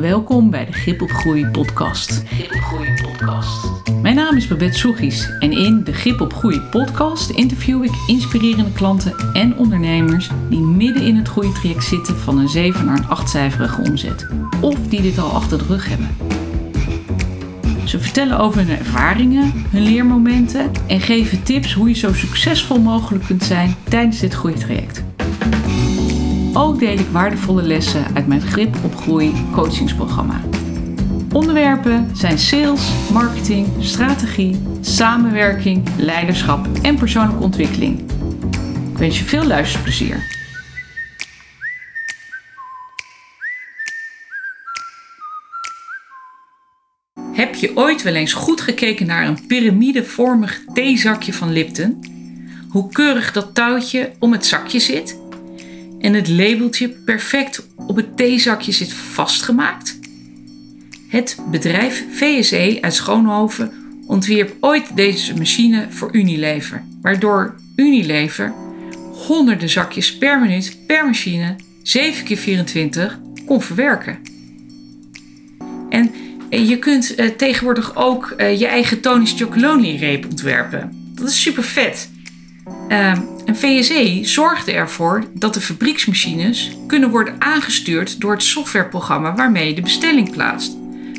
Welkom bij de Grip op Groei podcast. Grip op Groei podcast. Mijn naam is Babette Soegies en in de Grip op Groei podcast interview ik inspirerende klanten en ondernemers die midden in het groeitraject zitten van een 7 naar een 8-cijferige omzet. Of die dit al achter de rug hebben. Ze vertellen over hun ervaringen, hun leermomenten en geven tips hoe je zo succesvol mogelijk kunt zijn tijdens dit groeitraject. Ook deel ik waardevolle lessen uit mijn Grip op Groei coachingsprogramma. Onderwerpen zijn sales, marketing, strategie, samenwerking, leiderschap en persoonlijke ontwikkeling. Ik wens je veel luisterplezier. Heb je ooit wel eens goed gekeken naar een piramidevormig theezakje van Lipton? Hoe keurig dat touwtje om het zakje zit? En het labeltje perfect op het theezakje zit vastgemaakt? Het bedrijf VSE uit Schoonhoven ontwierp ooit deze machine voor Unilever, waardoor Unilever honderden zakjes per minuut per machine 7 keer 24 kon verwerken. En je kunt uh, tegenwoordig ook uh, je eigen Tony's Chocolonely reep ontwerpen. Dat is super vet. Uh, en VSE zorgde ervoor dat de fabrieksmachines kunnen worden aangestuurd door het softwareprogramma waarmee je de bestelling plaatst.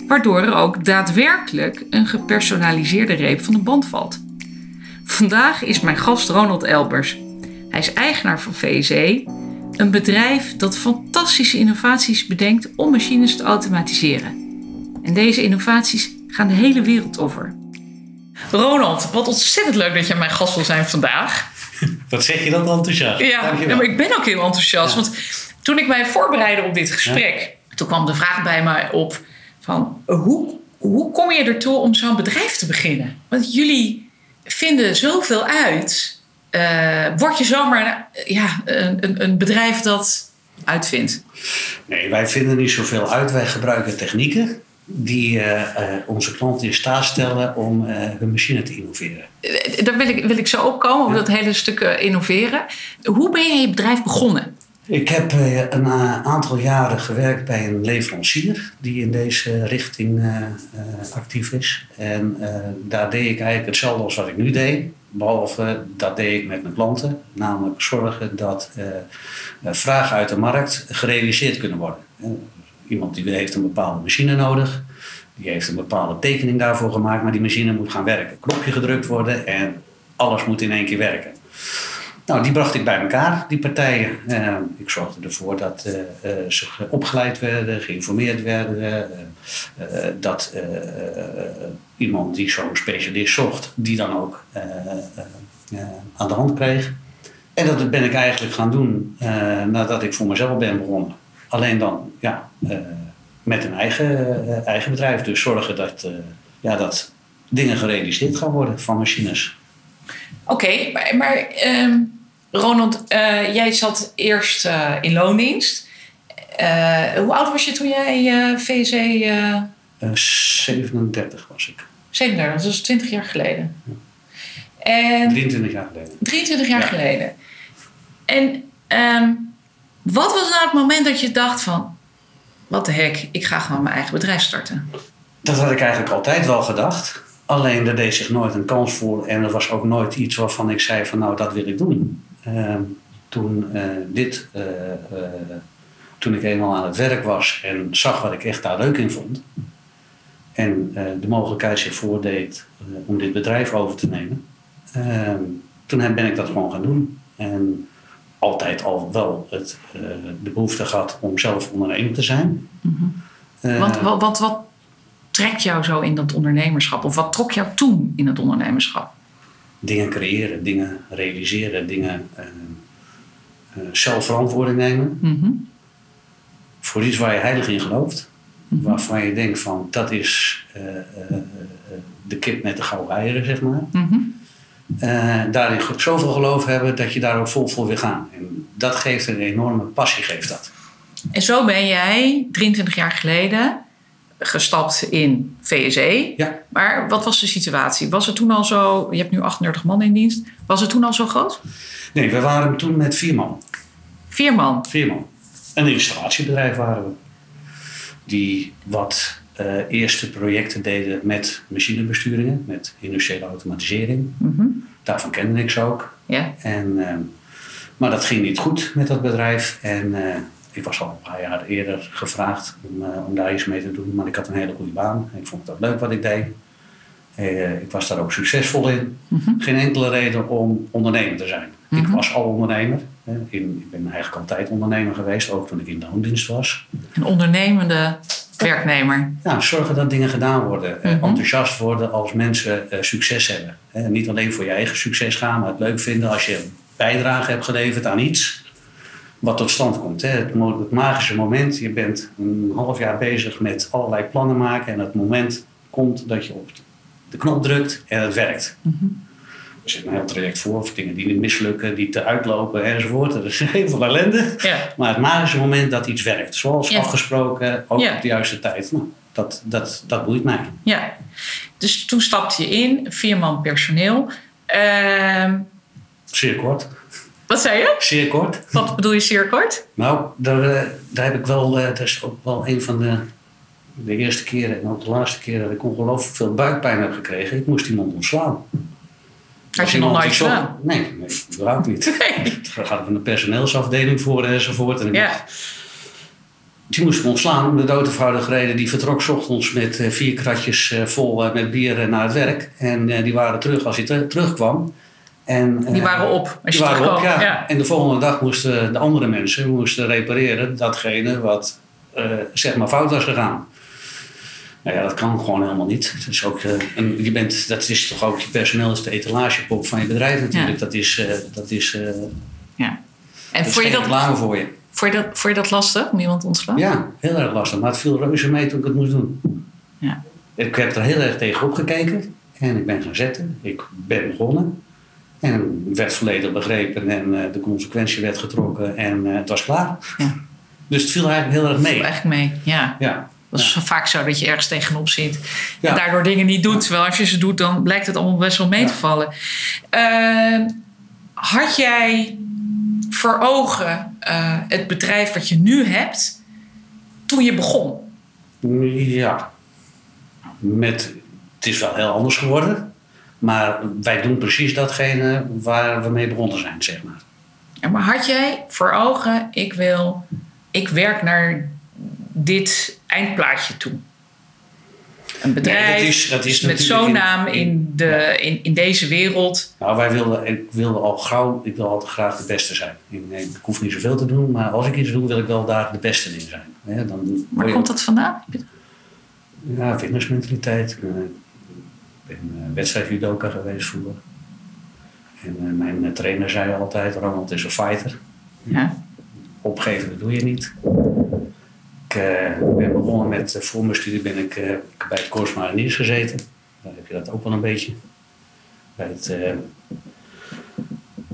Waardoor er ook daadwerkelijk een gepersonaliseerde reep van de band valt. Vandaag is mijn gast Ronald Elbers. Hij is eigenaar van VSE, een bedrijf dat fantastische innovaties bedenkt om machines te automatiseren. En deze innovaties gaan de hele wereld over. Ronald, wat ontzettend leuk dat je mijn gast wil zijn vandaag. Wat zeg je dan enthousiast? Ja, maar ik ben ook heel enthousiast. Want toen ik mij voorbereidde op dit gesprek, toen kwam de vraag bij mij op van hoe, hoe kom je ertoe om zo'n bedrijf te beginnen? Want jullie vinden zoveel uit. Uh, word je zomaar ja, een, een bedrijf dat uitvindt? Nee, wij vinden niet zoveel uit. Wij gebruiken technieken die uh, uh, onze klanten in staat stellen om uh, hun machine te innoveren. Daar wil ik, wil ik zo opkomen, op ja. dat hele stuk innoveren. Hoe ben je je bedrijf begonnen? Ik heb een aantal jaren gewerkt bij een leverancier die in deze richting actief is. En daar deed ik eigenlijk hetzelfde als wat ik nu deed. Behalve dat deed ik met mijn klanten. Namelijk zorgen dat vragen uit de markt gerealiseerd kunnen worden. Iemand die heeft een bepaalde machine nodig. Die heeft een bepaalde tekening daarvoor gemaakt, maar die machine moet gaan werken. Knopje gedrukt worden en alles moet in één keer werken. Nou, die bracht ik bij elkaar, die partijen. Uh, ik zorgde ervoor dat uh, uh, ze opgeleid werden, geïnformeerd werden. dat iemand die zo'n specialist zocht, die dan ook aan de hand kreeg. En dat ben ik eigenlijk gaan doen nadat ik voor mezelf ben begonnen. Alleen dan ja, uh, met een eigen, uh, eigen bedrijf. Dus zorgen dat, uh, ja, dat dingen gerealiseerd gaan worden van machines. Oké, okay, maar, maar um, Ronald, jij zat eerst in loondienst. hoe oud was je toen jij VC? 37 was ik. 37, dat is 20 jaar geleden. Ja. En 23 jaar geleden. 23 jaar ja. geleden. En um, wat was nou het moment dat je dacht van... wat de hek, ik ga gewoon mijn eigen bedrijf starten? Dat had ik eigenlijk altijd wel gedacht. Alleen er deed zich nooit een kans voor. En er was ook nooit iets waarvan ik zei van nou, dat wil ik doen. Uh, toen uh, dit... Uh, toen ik eenmaal aan het werk was en zag wat ik echt daar leuk in vond... en de mogelijkheid zich voordeed om dit bedrijf over te nemen... Ehm, toen ben ik dat gewoon gaan doen. En altijd al wel het, uh, de behoefte gehad om zelf ondernemer te zijn. Mm-hmm. Uh, wat, wat, wat, wat, trekt jou zo in dat ondernemerschap? Of wat trok jou toen in het ondernemerschap? Dingen creëren, dingen realiseren, dingen uh, zelf verantwoording nemen. Mm-hmm. Voor iets waar je heilig in gelooft. Mm-hmm. Waarvan je denkt van dat is de kip met de gouden eieren, zeg maar uh, daarin zoveel geloof hebben dat je daar ook vol voor wil gaan. En dat geeft een enorme passie, geeft dat. En zo ben jij 23 jaar geleden gestapt in VSE. Ja. Maar wat was de situatie? Was het toen al zo, je hebt nu 38 man in dienst, was het toen al zo groot? Nee, we waren toen met vier man. Vier man? Vier man. Een installatiebedrijf waren we. die wat eerste projecten deden met machinebesturingen, met industriële automatisering. Mhm. Daarvan kende ik ze ook. Ja. En, ehm, maar dat ging niet goed met dat bedrijf. En eh, ik was al een paar jaar eerder gevraagd om, eh, om daar iets mee te doen. Maar ik had een hele goede baan. Ik vond het ook leuk wat ik deed. Eh, ik was daar ook succesvol in. Mhm. Geen enkele reden om ondernemer te zijn. Ik Mhm. was al ondernemer. hè. In, ik ben eigenlijk altijd ondernemer geweest, ook toen ik in de loondienst was. Een ondernemende werknemer. Ja, zorgen dat dingen gedaan worden. eh, Mhm. Enthousiast worden als mensen eh, succes hebben. Niet alleen voor je eigen succes gaan, maar het leuk vinden als je bijdrage hebt geleverd aan iets wat tot stand komt. Het magische moment, je bent een half jaar bezig met allerlei plannen maken en het moment komt dat je op de knop drukt en het werkt. Mhm. Er zit een heel traject voor, of dingen die niet mislukken, die te uitlopen enzovoort. Er is heel veel ellende. Ja. Maar het magische moment dat iets werkt, zoals Ja. afgesproken, ook Ja. op de juiste tijd, nou, dat, dat, dat boeit mij. ja. Dus toen stapte je in, vier man personeel. Ehm, Zeer kort. wat zei je? Zeer kort. Wat bedoel je zeer kort? Nou, daar, eh, daar heb ik wel, eh, dat is ook wel een van de, de eerste keren en ook de laatste keren dat ik ongelooflijk veel buikpijn heb gekregen. Ik moest iemand ontslaan. Had je nog nooit gedaan? Nee, nee, überhaupt niet. Nee. Gaat een personeelsafdeling voor enzovoort. En ik Ja. dacht, die moest ik ontslaan om de dood eenvoudige reden. Die vertrok ochtends met eh, vier kratjes eh, vol eh, met bier eh, naar het werk. En eh, die waren terug als hij ter- terugkwam. En, eh, Die waren op. Als Die je waren op, terugkwam. ja. ja. En de volgende dag moesten de andere mensen moesten repareren datgene wat eh, zeg maar fout was gegaan. Nou ja, dat kan gewoon helemaal niet. Dat is, ook, eh, en je bent, dat is toch ook, je personeel is de etalagepop van je bedrijf natuurlijk. Ja. Dat is, eh, dat is, eh ja. En dat is vond je, dat, reclame voor je. vond, je dat, vond je dat lastig om iemand te ontslaan? Ja, heel erg lastig. Maar het viel reuze mee toen ik het moest doen. Ja. Ik heb er heel erg tegen opgekeken. En ik ben gaan zetten. Ik ben begonnen. En werd volledig begrepen. En de consequentie werd getrokken. En het was klaar. Ja. Dus het viel eigenlijk heel erg Viel mee. eigenlijk mee, ja. Ja. Dat is vaak zo dat je ergens tegenop zit. Ja. En daardoor dingen niet doet. Terwijl als je ze doet, dan blijkt het allemaal best wel mee te vallen. Ehm, had jij voor ogen eh, het bedrijf wat je nu hebt toen je begon? Ja. Met, het is wel heel anders geworden. Maar wij doen precies datgene waar we mee begonnen zijn, zeg maar. Ja, maar had jij voor ogen, ik wil, ik werk naar dit eindplaatje toe? Een bedrijf Nee, dat is- dat is met zo'n naam in, de, in, in deze wereld. Nou, wij wilden, ik wilde al gauw, ik wil altijd graag de beste zijn. Ik, nee, ik hoef niet zoveel te doen, maar als ik iets doe, wil ik wel daar de beste in zijn. Hè, dan Waar komt dat vandaan? Ja, winnersmentaliteit. Ik ben, ik ben uh, wedstrijdjudoka geweest vroeger. En eh, mijn eh, trainer zei altijd, Ronald is een fighter. Ja. Opgeven, dat doe je niet. Ik eh, ben begonnen met, eh, voor mijn studie ben ik eh, bij het Corps Mariniers gezeten. Daar heb je dat ook wel een beetje. Bij het,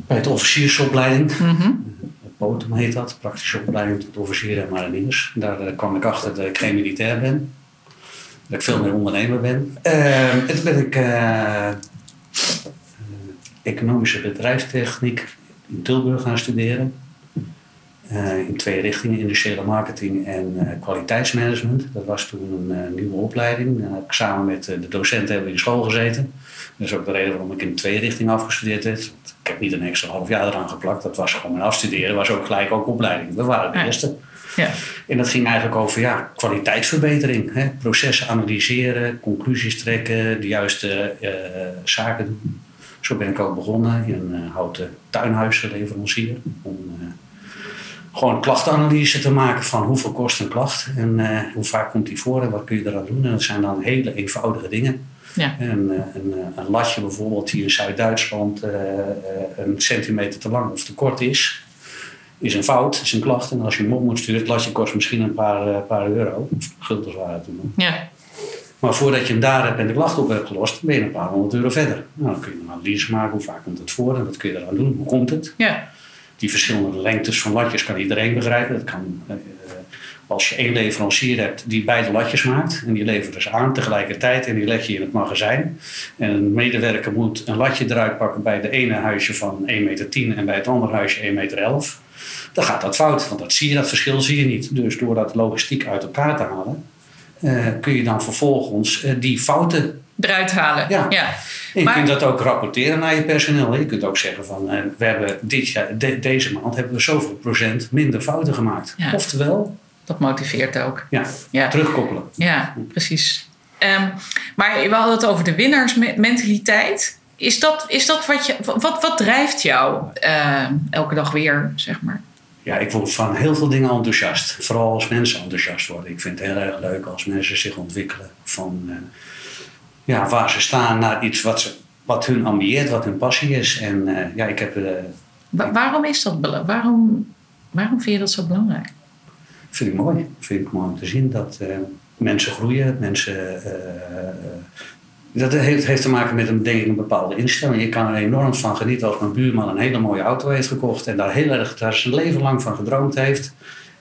bij het officiersopleiding. Mhm. POTUM heet dat, praktische opleiding tot officier en mariniers. Daar kwam ik achter dat ik geen militair ben. Dat ik veel meer ondernemer ben. Eh, en toen ben ik economische bedrijfstechniek in Tilburg gaan studeren. Eh, in twee richtingen, industriële marketing en eh, kwaliteitsmanagement. Dat was toen een eh, nieuwe opleiding. Daar heb ik samen met de docenten hebben in school gezeten. Dat is ook de reden waarom ik in twee richtingen afgestudeerd heb. Ik heb niet een extra half jaar eraan geplakt. Dat was gewoon mijn afstuderen. was ook gelijk ook opleiding. We waren de Ja. eerste. Ja. En dat ging eigenlijk over ja, kwaliteitsverbetering. Hè? Processen analyseren, conclusies trekken, de juiste zaken doen. Zo ben ik ook begonnen in een houten tuinhuisleverancier. Om uh, gewoon klachtenanalyse te maken van hoeveel kost een klacht en uh, hoe vaak komt die voor en wat kun je eraan doen. En dat zijn dan hele eenvoudige dingen. Ja. En, uh, een, een, latje bijvoorbeeld die in Zuid-Duitsland uh, een centimeter te lang of te kort is, is een fout, is een klacht. En als je hem op moet sturen, het latje kost misschien een paar, paar euro. Guldens waren het toen. Ja. Maar voordat je hem daar hebt en de klacht op hebt gelost, ben je een paar honderd euro verder. Nou, dan kun je een analyse maken, hoe vaak komt het voor en wat kun je eraan doen, hoe komt het. Ja. Die verschillende lengtes van latjes kan iedereen begrijpen. Dat kan, uh, als je één leverancier hebt die beide latjes maakt en die levert dus aan tegelijkertijd en die leg je in het magazijn. En een medewerker moet een latje eruit pakken bij de ene huisje van 1,10 meter en bij het andere huisje 1,11 meter. dan gaat dat fout. Want dat zie je, dat verschil zie je niet. Dus door dat logistiek uit elkaar te halen, eh, kun je dan vervolgens eh, die fouten eruit halen. Ja. ja. En je Maar- kunt dat ook rapporteren naar je personeel. Je kunt ook zeggen van eh, we hebben dit jaar, de- deze maand hebben we zoveel procent minder fouten gemaakt. Ja. Oftewel, Dat motiveert ook. ja, Ja. terugkoppelen. Ja, precies. Ehm, maar we hadden het over de winnaarsmentaliteit. Is dat, is dat wat je. Wat, wat drijft jou ehm, elke dag weer, zeg maar? Ja, ik word van heel veel dingen enthousiast. Vooral als mensen enthousiast worden. Ik vind het heel erg leuk als mensen zich ontwikkelen. Van eh, ja, waar ze staan naar iets wat, ze, wat hun ambieert, wat hun passie is. En eh, ja, ik heb eh, Wa- waarom is dat bela- waarom, waarom vind je dat zo belangrijk? vind ik mooi. Vind ik mooi om te zien dat eh, mensen groeien. Mensen, dat heeft, heeft te maken met een, denk ik, een bepaalde instelling. Je kan er enorm van genieten als mijn buurman een hele mooie auto heeft gekocht. En daar heel erg daar zijn leven lang van gedroomd heeft.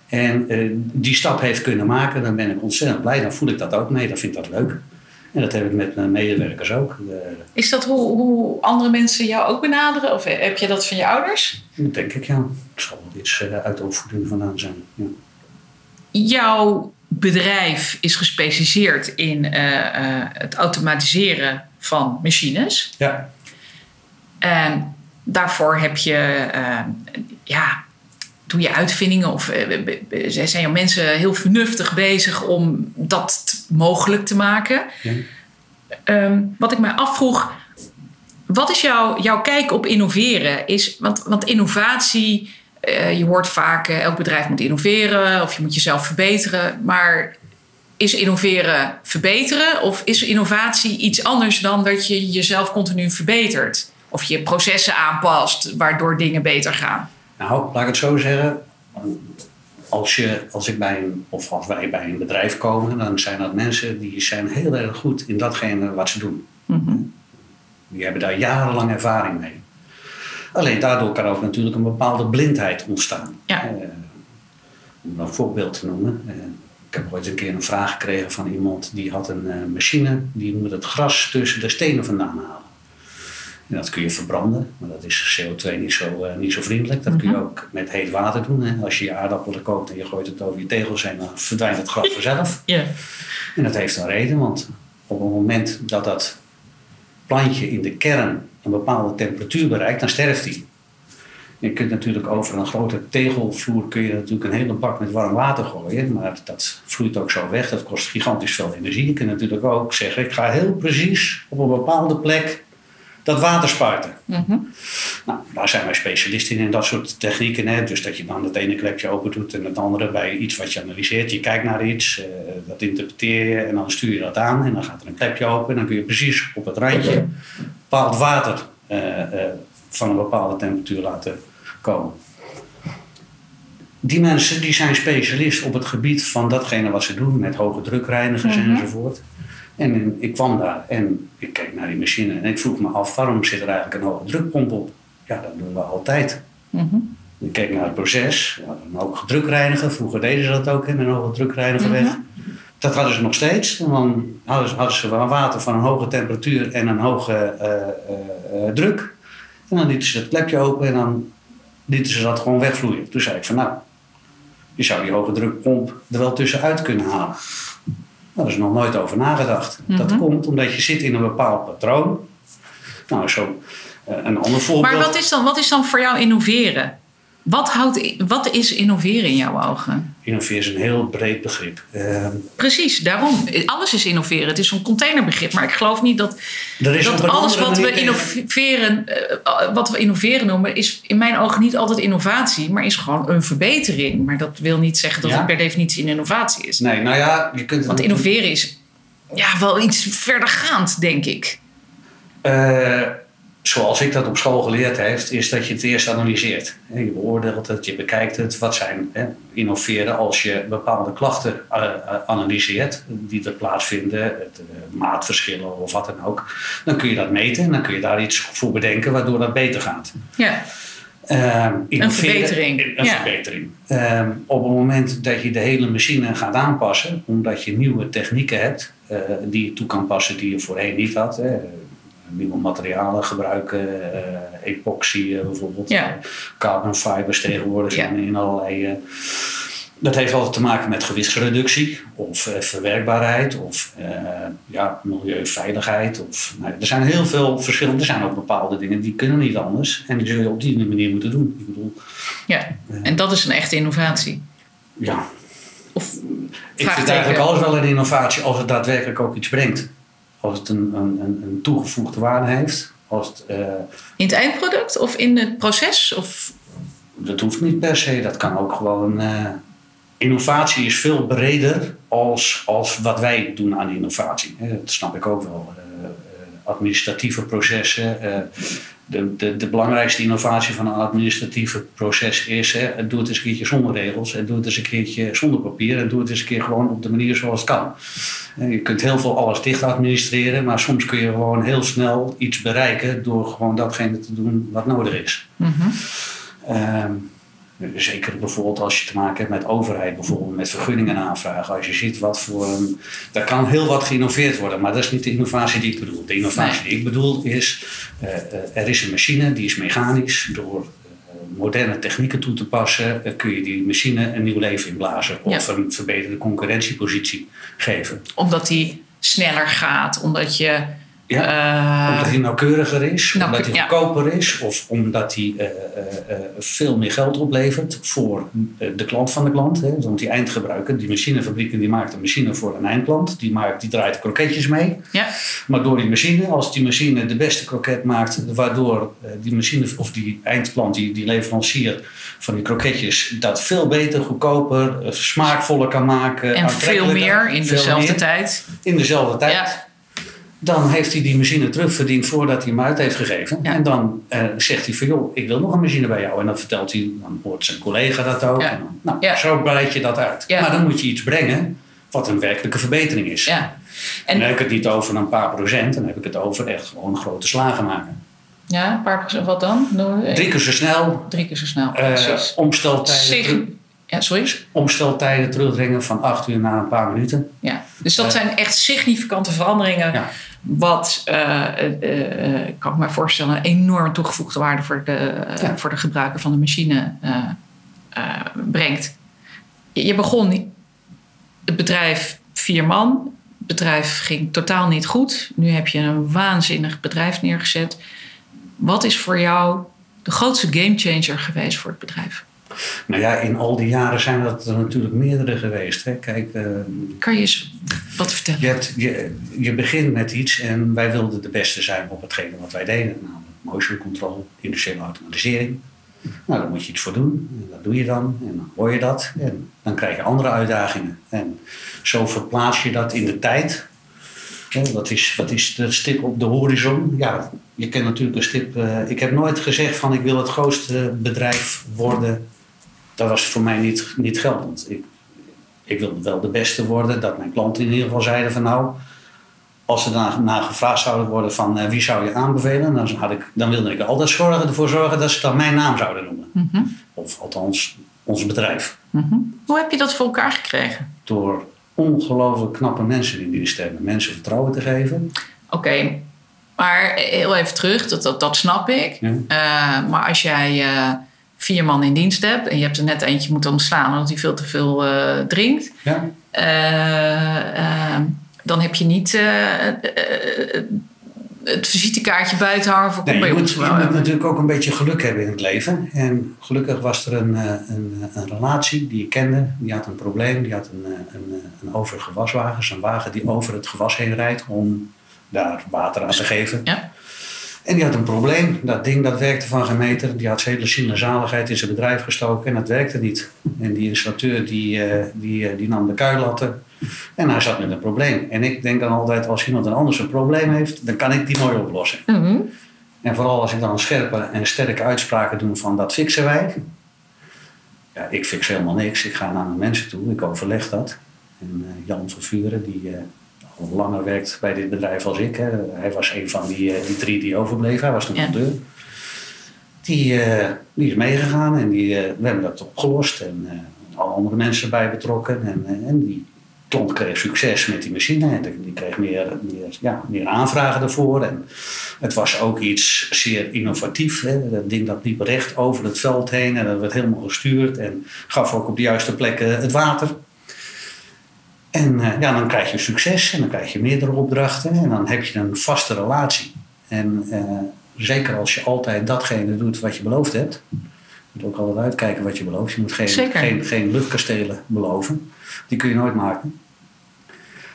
En die stap heeft kunnen maken. Dan ben ik ontzettend blij. Dan voel ik dat ook mee. Dan vind ik dat leuk. En dat heb ik met mijn medewerkers ook. Eh, Is dat hoe, hoe andere mensen jou ook benaderen? Of heb je dat van je ouders? dat denk ik, ja. Het zal wel iets eh, uit de opvoeding vandaan zijn. Ja. Jouw bedrijf is gespecialiseerd in eh, het automatiseren van machines. ja. En daarvoor heb je, ja, doe je uitvindingen of eh, zijn jouw mensen heel vernuftig bezig om dat mogelijk te maken. Ja. Ehm, wat ik mij afvroeg, wat is jouw, jouw kijk op innoveren? Is, want, want innovatie, eh, je hoort vaak, eh, elk bedrijf moet innoveren of je moet jezelf verbeteren. Maar is innoveren verbeteren of is innovatie iets anders dan dat je jezelf continu verbetert? Of je processen aanpast waardoor dingen beter gaan? Nou, laat ik het zo zeggen. Als, je, als ik bij een, of als wij bij een bedrijf komen, dan zijn dat mensen die zijn heel erg goed in datgene wat ze doen. Die hebben daar jarenlang ervaring mee. Alleen daardoor kan ook natuurlijk een bepaalde blindheid ontstaan. Ja. Eh, om een voorbeeld te noemen. eh, ik heb ooit een keer een vraag gekregen van iemand die had een eh, machine die moet het gras tussen de stenen vandaan halen. En dat kun je verbranden, maar dat is CO2 niet zo, eh, niet zo vriendelijk. Dat kun je ook met heet water doen. Hè. Als je je aardappelen kookt en je gooit het over je tegels heen, dan verdwijnt het gras vanzelf. Ja. En dat heeft een reden, want op het moment dat dat plantje in de kern een bepaalde temperatuur bereikt, dan sterft hij. Je kunt natuurlijk over een grote tegelvloer kun je natuurlijk een hele bak met warm water gooien, maar dat vloeit ook zo weg. Dat kost gigantisch veel energie. Je kunt natuurlijk ook zeggen, ik ga heel precies op een bepaalde plek dat water spuiten. Nou, daar zijn wij specialisten in, in dat soort technieken. Hè? Dus dat je dan het ene klepje open doet en het andere bij iets wat je analyseert. Je kijkt naar iets, eh, dat interpreteer je en dan stuur je dat aan. En dan gaat er een klepje open en dan kun je precies op het randje bepaald water eh, eh, van een bepaalde temperatuur laten komen. Die mensen die zijn specialist op het gebied van datgene wat ze doen met hoge drukreinigers enzovoort. En ik kwam daar en ik keek naar die machine en ik vroeg me af waarom zit er eigenlijk een hoge drukpomp op? Ja, dat doen we altijd. Ik keek naar het proces, ja, dan ook drukreinigen. Vroeger deden ze dat ook in een hoge drukreiniger weg. Dat hadden ze nog steeds. En dan hadden ze, hadden ze water van een hoge temperatuur en een hoge eh, eh, eh, druk. En dan lieten ze het klepje open en dan lieten ze dat gewoon wegvloeien. Toen zei ik van nou, je zou die hoge drukpomp er wel tussenuit kunnen halen. Daar is nog nooit over nagedacht. Dat komt omdat je zit in een bepaald patroon. Nou, zo eh, een ander voorbeeld. Maar wat is, dan, wat is dan voor jou innoveren? Wat, houdt, wat is innoveren in jouw ogen? Innoveren is een heel breed begrip. Eh, Precies, daarom. Alles is innoveren. Het is zo'n containerbegrip. Maar ik geloof niet dat, dat een alles wat we, innoveren, eh, wat we innoveren noemen... is in mijn ogen niet altijd innovatie... maar is gewoon een verbetering. Maar dat wil niet zeggen dat Ja. het per definitie een innovatie is. Nee, nou ja, je kunt het Want innoveren is ja, wel iets verdergaand, denk ik. Eh, zoals ik dat op school geleerd heb, is dat je het eerst analyseert. Je beoordeelt het, je bekijkt het. Wat zijn hè, innoveren als je bepaalde klachten eh, eh, analyseert die er plaatsvinden, eh, maatverschillen of wat dan ook. Dan kun je dat meten en dan kun je daar iets voor bedenken waardoor dat beter gaat. Ja, Ehm, innoveren- verbetering, Een ja. verbetering. Ehm, op het moment dat je de hele machine gaat aanpassen, omdat je nieuwe technieken hebt die je toe kan passen die je voorheen niet had. Hè. Nieuwe materialen gebruiken, uh, epoxy bijvoorbeeld, Ja. carbon fibers tegenwoordig Ja. in, in allerlei. eh, dat heeft altijd te maken met gewichtsreductie of eh, verwerkbaarheid of eh, ja, milieuveiligheid. Of, nou, er zijn heel veel verschillende, er zijn ook bepaalde dingen die kunnen niet anders en die zul je op die manier moeten doen. Ik bedoel, Ja, en dat is een echte innovatie. ja, Of ik vind eigenlijk alles wel een innovatie als het daadwerkelijk ook iets brengt. Als het een, een, een, toegevoegde waarde heeft. Als het, eh, In het eindproduct of in het proces? Of, dat hoeft niet per se, dat kan ook gewoon. eh, innovatie is veel breder als, als wat wij doen aan innovatie. Hè, Dat snap ik ook wel. Administratieve processen. eh, de, de, de belangrijkste innovatie van een administratieve proces is: hè, doe het eens een keertje zonder regels, en doe het eens een keertje zonder papier, en doe het eens een keer gewoon op de manier zoals het kan. En Je kunt heel veel alles dicht administreren, maar soms kun je gewoon heel snel iets bereiken door gewoon datgene te doen wat nodig is. Mhm. Ehm, zeker bijvoorbeeld als je te maken hebt met overheid, bijvoorbeeld met vergunningen aanvragen. Als je ziet wat voor een. Daar kan heel wat geïnnoveerd worden, maar dat is niet de innovatie die ik bedoel. De innovatie Nee. die ik bedoel is: eh, eh, er is een machine die is mechanisch. Door eh, moderne technieken toe te passen, kun je die machine een nieuw leven inblazen. Of Ja. een verbeterde concurrentiepositie geven. omdat die sneller gaat, omdat je. Ja, eh, omdat hij nauwkeuriger is, Nou, omdat hij ja. goedkoper is, of omdat hij eh, eh, veel meer geld oplevert voor de klant van de klant. Hè. Want die eindgebruiker, die machinefabrieken, die maakt een machine voor een eindklant. Die, maakt, die draait kroketjes mee. ja, Maar door die machine, als die machine de beste kroket maakt, waardoor die machine of die eindklant, die, die leverancier van die kroketjes, dat veel beter, goedkoper, smaakvoller kan maken. en veel meer in veel dezelfde meer tijd. In dezelfde tijd Ja, dan heeft hij die machine terugverdiend voordat hij hem uit heeft gegeven. Ja. En dan eh, zegt hij van joh, ik wil nog een machine bij jou. En dan vertelt hij, dan hoort zijn collega dat ook. Ja. En dan, nou, Ja. zo breid je dat uit. Maar dan moet je iets brengen wat een werkelijke verbetering is. ja. En dan heb ik het niet over een paar procent, dan heb ik het over echt gewoon grote slagen maken. ja, een paar procent, wat dan? Drie keer zo snel, Drie keer zo snel. eh, omsteltijden, ja, sorry. omsteltijden terugdringen van acht uur naar een paar minuten. Ja. Dus dat Eh. zijn echt significante veranderingen. Ja. Wat, eh, eh, eh, kan ik me voorstellen, een enorm toegevoegde waarde voor de, Ja. voor de gebruiker van de machine brengt. Je, je begon het bedrijf vier man. Het bedrijf ging totaal niet goed. Nu heb je een waanzinnig bedrijf neergezet. Wat is voor jou de grootste gamechanger geweest voor het bedrijf? Nou ja, in al die jaren zijn dat er natuurlijk meerdere geweest. Hè. Kijk, eh, Kan je eens wat vertellen? Je, hebt, je, je begint met iets en wij wilden de beste zijn op hetgene wat wij deden, namelijk motion control, industriële automatisering. Nou, daar moet je iets voor doen. En dat doe je dan. En dan hoor je dat. En dan krijg je andere uitdagingen. En zo verplaats je dat in de tijd. Hè, wat, is, wat is de stip op de horizon? Ja, je kent natuurlijk een stip. eh, ik heb nooit gezegd van ik wil het grootste bedrijf worden. Dat was voor mij niet, niet geldend. Ik, ik wilde wel de beste worden. Dat mijn klanten in ieder geval zeiden van nou, als ze daarna gevraagd zouden worden van eh, wie zou je aanbevelen, dan, had ik, dan wilde ik altijd zorgen, ervoor zorgen dat ze dan mijn naam zouden noemen. Mhm, Of althans ons bedrijf. mhm. Hoe heb je dat voor elkaar gekregen? Door ongelooflijk knappe mensen in dienst te hebben. Mensen vertrouwen te geven. Oké, maar heel even terug, dat, dat, dat snap ik. Ja. Eh, maar als jij eh, vier man in dienst hebt en je hebt er net eentje moeten ontslaan omdat hij veel te veel eh, drinkt, Ja? eh, eh, dan heb je niet eh, het visitekaartje buiten hangen voor Nee, bij je, moet, ons. je moet natuurlijk ook een beetje geluk hebben in het leven. En gelukkig was er een, een, een relatie die ik kende. Die had een probleem. Die had een, een, een overige waswagen. Zo'n wagen die over het gewas heen rijdt om daar water aan te geven. Ja. En die had een probleem. Dat ding dat werkte van geen meter. Die had zijn hele ziel en zaligheid in zijn bedrijf gestoken en dat werkte niet. En die installateur die, eh, die, eh, die nam de kuilatten. En hij zat met een probleem. En ik denk dan altijd, als iemand een anders een probleem heeft, dan kan ik die mooi oplossen. Mhm. En vooral als ik dan scherpe en sterke uitspraken doe van dat fixen wij. Ja, ik fix helemaal niks. Ik ga naar mijn mensen toe. Ik overleg dat. En eh, Jan van Vuren, die langer werkt bij dit bedrijf als ik. Hè. Hij was een van die, eh, die drie die overbleven. Hij was de Ja. monteur. Die, eh, die is meegegaan en die, eh, we hebben dat opgelost. En alle andere mensen bij betrokken. En, en die klant kreeg succes met die machine. En die kreeg meer, meer, ja, meer aanvragen ervoor. En het was ook iets zeer innovatief. Hè. Dat ding dat liep recht over het veld heen. En dat werd helemaal gestuurd. En gaf ook op de juiste plekken het water. En uh, ja, dan krijg je succes. En dan krijg je meerdere opdrachten. En dan heb je een vaste relatie. En uh, zeker als je altijd datgene doet wat je beloofd hebt. Je moet ook altijd uitkijken wat je belooft. Je moet geen, geen, geen luchtkastelen beloven. Die kun je nooit maken.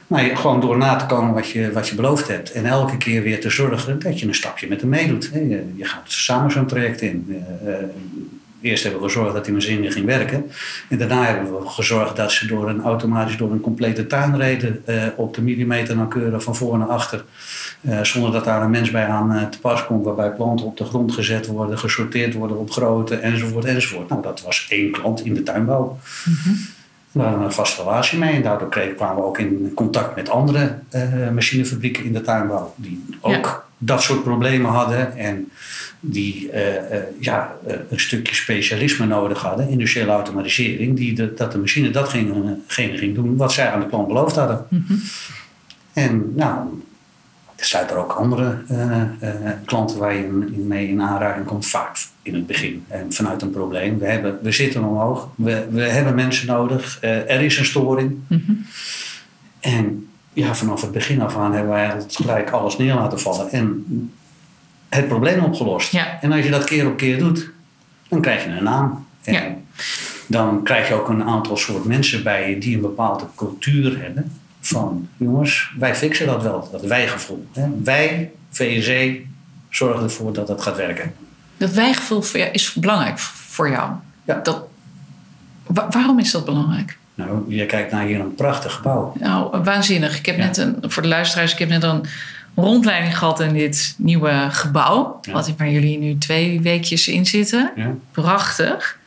Maar gewoon door na te komen wat je, wat je beloofd hebt. En elke keer weer te zorgen dat je een stapje met hem meedoet. Je, je gaat samen zo'n traject in. Eerst hebben we gezorgd dat die machine ging werken. En daarna hebben we gezorgd dat ze door een, automatisch door een complete tuin reden. Uh, op de millimeter nauwkeurig van voor naar achter. Uh, zonder dat daar een mens bij aan uh, te pas komt. Waarbij planten op de grond gezet worden, gesorteerd worden op grootte enzovoort enzovoort. Nou, dat was één klant in de tuinbouw. -hmm. Daar hadden we een vaste relatie mee. En daardoor kregen, kwamen we ook in contact met andere machinefabrieken in de tuinbouw. Die ook ja. dat soort problemen hadden. En die uh, uh, ja, een stukje specialisme nodig hadden, industriële automatisering, die de, dat de machine datgene ging doen wat zij aan de klant beloofd hadden. Mm -hmm. En nou, er zijn er ook andere klanten waar je mee in aanraking komt, vaak in het begin en vanuit een probleem. We, hebben, we zitten omhoog, we, we hebben mensen nodig, er is een storing. Mm -hmm. En ja, vanaf het begin af aan hebben wij gelijk alles neer laten vallen. En het probleem opgelost. Ja. En als je dat keer op keer doet, dan krijg je een naam. En ja. dan krijg je ook een aantal soort mensen bij je die een bepaalde cultuur hebben. Van jongens, wij fixen dat wel, dat wijgevoel. Hè? Wij, VSE, zorgen ervoor dat het gaat werken. Dat wijgevoel is belangrijk voor jou. Ja. Dat, wa waarom is dat belangrijk? Nou, je kijkt naar hier een prachtig gebouw. Nou, waanzinnig. Ik heb ja. net een, voor de luisteraars, ik heb net een rondleiding gehad in dit nieuwe gebouw. Ja. Wat, waar jullie nu twee weekjes in zitten. Prachtig.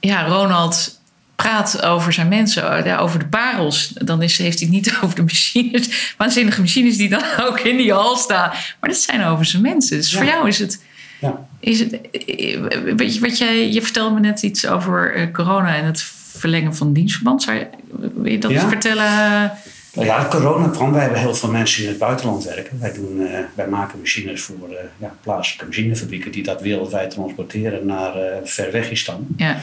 Ja, Ronald praat over zijn mensen, over de parels. Dan is, heeft hij het niet over de machines. Waanzinnige machines die dan ook in die hal staan. Maar dat zijn over zijn mensen. Dus Ja. voor jou is het... Ja. Is het weet je, wat jij, je vertelde me net iets over eh, corona en het verlengen van dienstverband. Zou je, wil je dat Ja. vertellen? Nou ja, corona kwam. Wij hebben heel veel mensen in het buitenland werken. Wij, doen, eh, wij maken machines voor eh, ja, plaatselijke machinefabrieken die dat wereldwijd transporteren naar eh Verwegistan. Ja,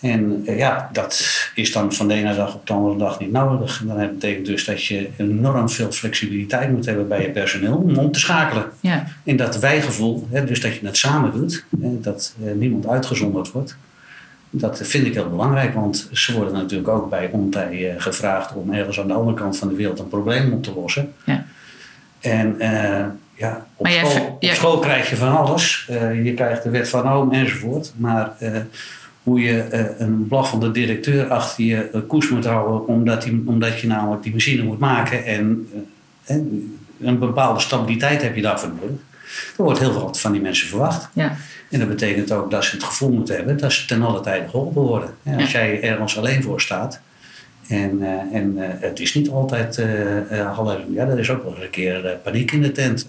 En eh, ja, dat is dan van de ene dag op de andere dag niet nodig. En dat betekent dus dat je enorm veel flexibiliteit moet hebben bij je personeel om om te schakelen. ja, In dat wijgevoel, hè, dus dat je het samen doet, hè, dat eh, niemand uitgezonderd wordt. Dat vind ik heel belangrijk, want ze worden natuurlijk ook bij Ontij eh, gevraagd om ergens aan de andere kant van de wereld een probleem op te lossen. ja. En ja, op, jij school, ver- op jij- school krijg je van alles. Je krijgt de wet van Oom enzovoort. Maar hoe je eh, een blaffende directeur achter je eh, koers moet houden, omdat, die, omdat je namelijk die machine moet maken en eh, eh, een bepaalde stabiliteit heb je daarvoor nodig. Er wordt heel veel van die mensen verwacht. ja. En dat betekent ook dat ze het gevoel moeten hebben dat ze ten alle tijde geholpen worden. Ja, als jij ergens alleen voor staat. En, en het is niet altijd eh, halleluja. Er is ook wel eens een keer paniek in de tent.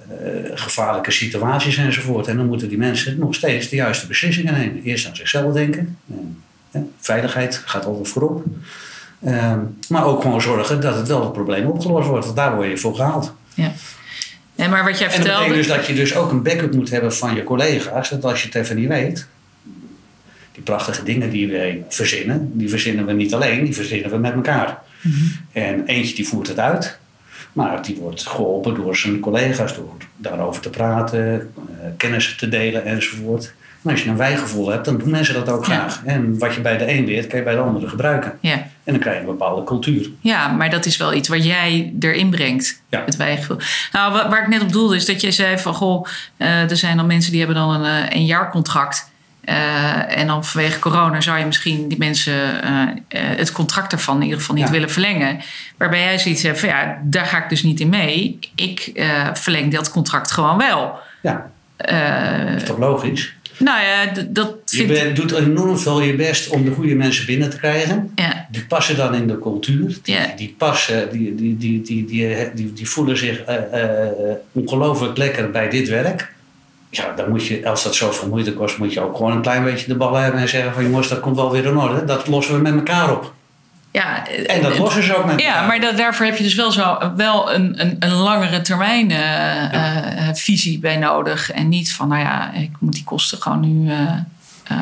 Gevaarlijke situaties enzovoort. En dan moeten die mensen nog steeds de juiste beslissingen nemen. Eerst aan zichzelf denken. En, veiligheid gaat altijd voorop. Ehm, maar ook gewoon zorgen dat het wel het probleem opgelost wordt. Want daar word je voor gehaald. ja. En maar wat jij En dat vertelde... betekent dus dat je dus ook een backup moet hebben van je collega's. Dat als je het even niet weet. Die prachtige dingen die wij verzinnen. Die verzinnen we niet alleen. Die verzinnen we met elkaar. En eentje die voert het uit. Maar die wordt geholpen door zijn collega's. Door daarover te praten. eh, kennis te delen enzovoort. En als je een wijgevoel hebt, dan doen mensen dat ook Ja. graag. En wat je bij de een leert, kan je bij de andere gebruiken. Ja. En dan krijg je een bepaalde cultuur. Ja, maar dat is wel iets wat jij erin brengt. Ja. Het wijgevoel. Nou, wa- waar ik net op doelde is dat jij zei van... Goh, eh, er zijn dan mensen die hebben dan een, eh, een jaarcontract. Eh, en dan vanwege corona zou je misschien die mensen eh, eh, het contract ervan in ieder geval niet Ja. willen verlengen. Waarbij jij zoiets hebt van ja, daar ga ik dus niet in mee. Ik eh, verleng dat contract gewoon wel. Ja, dat is toch logisch? nou ja, dat Je bent- doet enorm veel je best om de goede mensen binnen te krijgen. Ja, Die passen dan in de cultuur. Die, Ja. die passen, die, die, die, die, die, die, die voelen zich eh, eh, ongelooflijk lekker bij dit werk. Ja, dan moet je, als dat zoveel moeite kost, moet je ook gewoon een klein beetje de bal hebben en zeggen van jongens, dat komt wel weer in orde. Dat lossen we met elkaar op. Ja, En dat lossen ze ook met Ja, elkaar. maar da- daarvoor heb je dus wel, zo, wel een, een, een langere termijn eh, eh, visie bij nodig. En niet van, nou ja, ik moet die kosten gewoon nu eh, eh,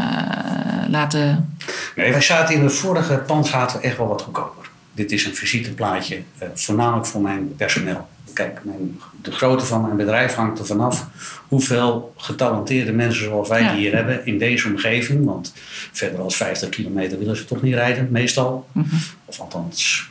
laten... Nee, wij zaten in het vorige pand zaten echt wel wat goedkoper. Dit is een visiteplaatje, eh, voornamelijk voor mijn personeel. Kijk, mijn, de grootte van mijn bedrijf hangt er vanaf hoeveel getalenteerde mensen zoals wij Ja. die hier hebben in deze omgeving. Want verder dan 50 kilometer willen ze toch niet rijden, meestal. Mhm. Of althans,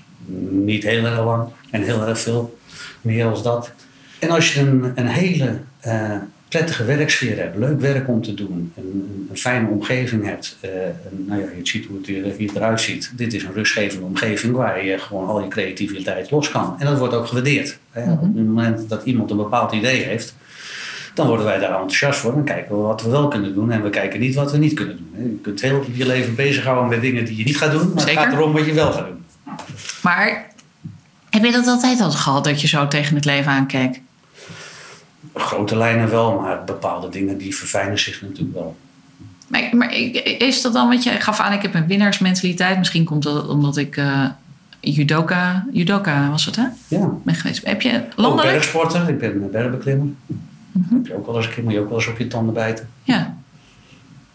niet heel erg lang en heel erg veel. Meer als dat. En als je een, een hele eh, prettige werksfeer hebt, leuk werk om te doen, een, een, fijne omgeving hebt. een- nou ja, je ziet hoe het, hier, hier eruit ziet. Dit is een rustgevende omgeving waar je gewoon al je creativiteit los kan. En dat wordt ook gewaardeerd. Hè. Op het moment dat iemand een bepaald idee heeft, dan worden wij daar enthousiast voor. Dan kijken we wat we wel kunnen doen en we kijken niet wat we niet kunnen doen. hè. Je kunt heel je leven bezighouden met dingen die je niet gaat doen, maar Zeker. het gaat erom wat je wel gaat doen. Maar heb je dat altijd al gehad, dat je zo tegen het leven aankeek? Grote lijnen wel, maar bepaalde dingen die verfijnen zich natuurlijk wel. Maar, maar is dat dan wat je gaf aan? Ik heb een winnaarsmentaliteit. Misschien komt dat omdat ik eh, judoka, judoka was het hè? Ja. Ben geweest. Heb je landelijk? bergsporter, ik ben een bergbeklimmer. Mhm. Heb je ook wel eens een keer, moet je ook wel eens op je tanden bijten. Ja.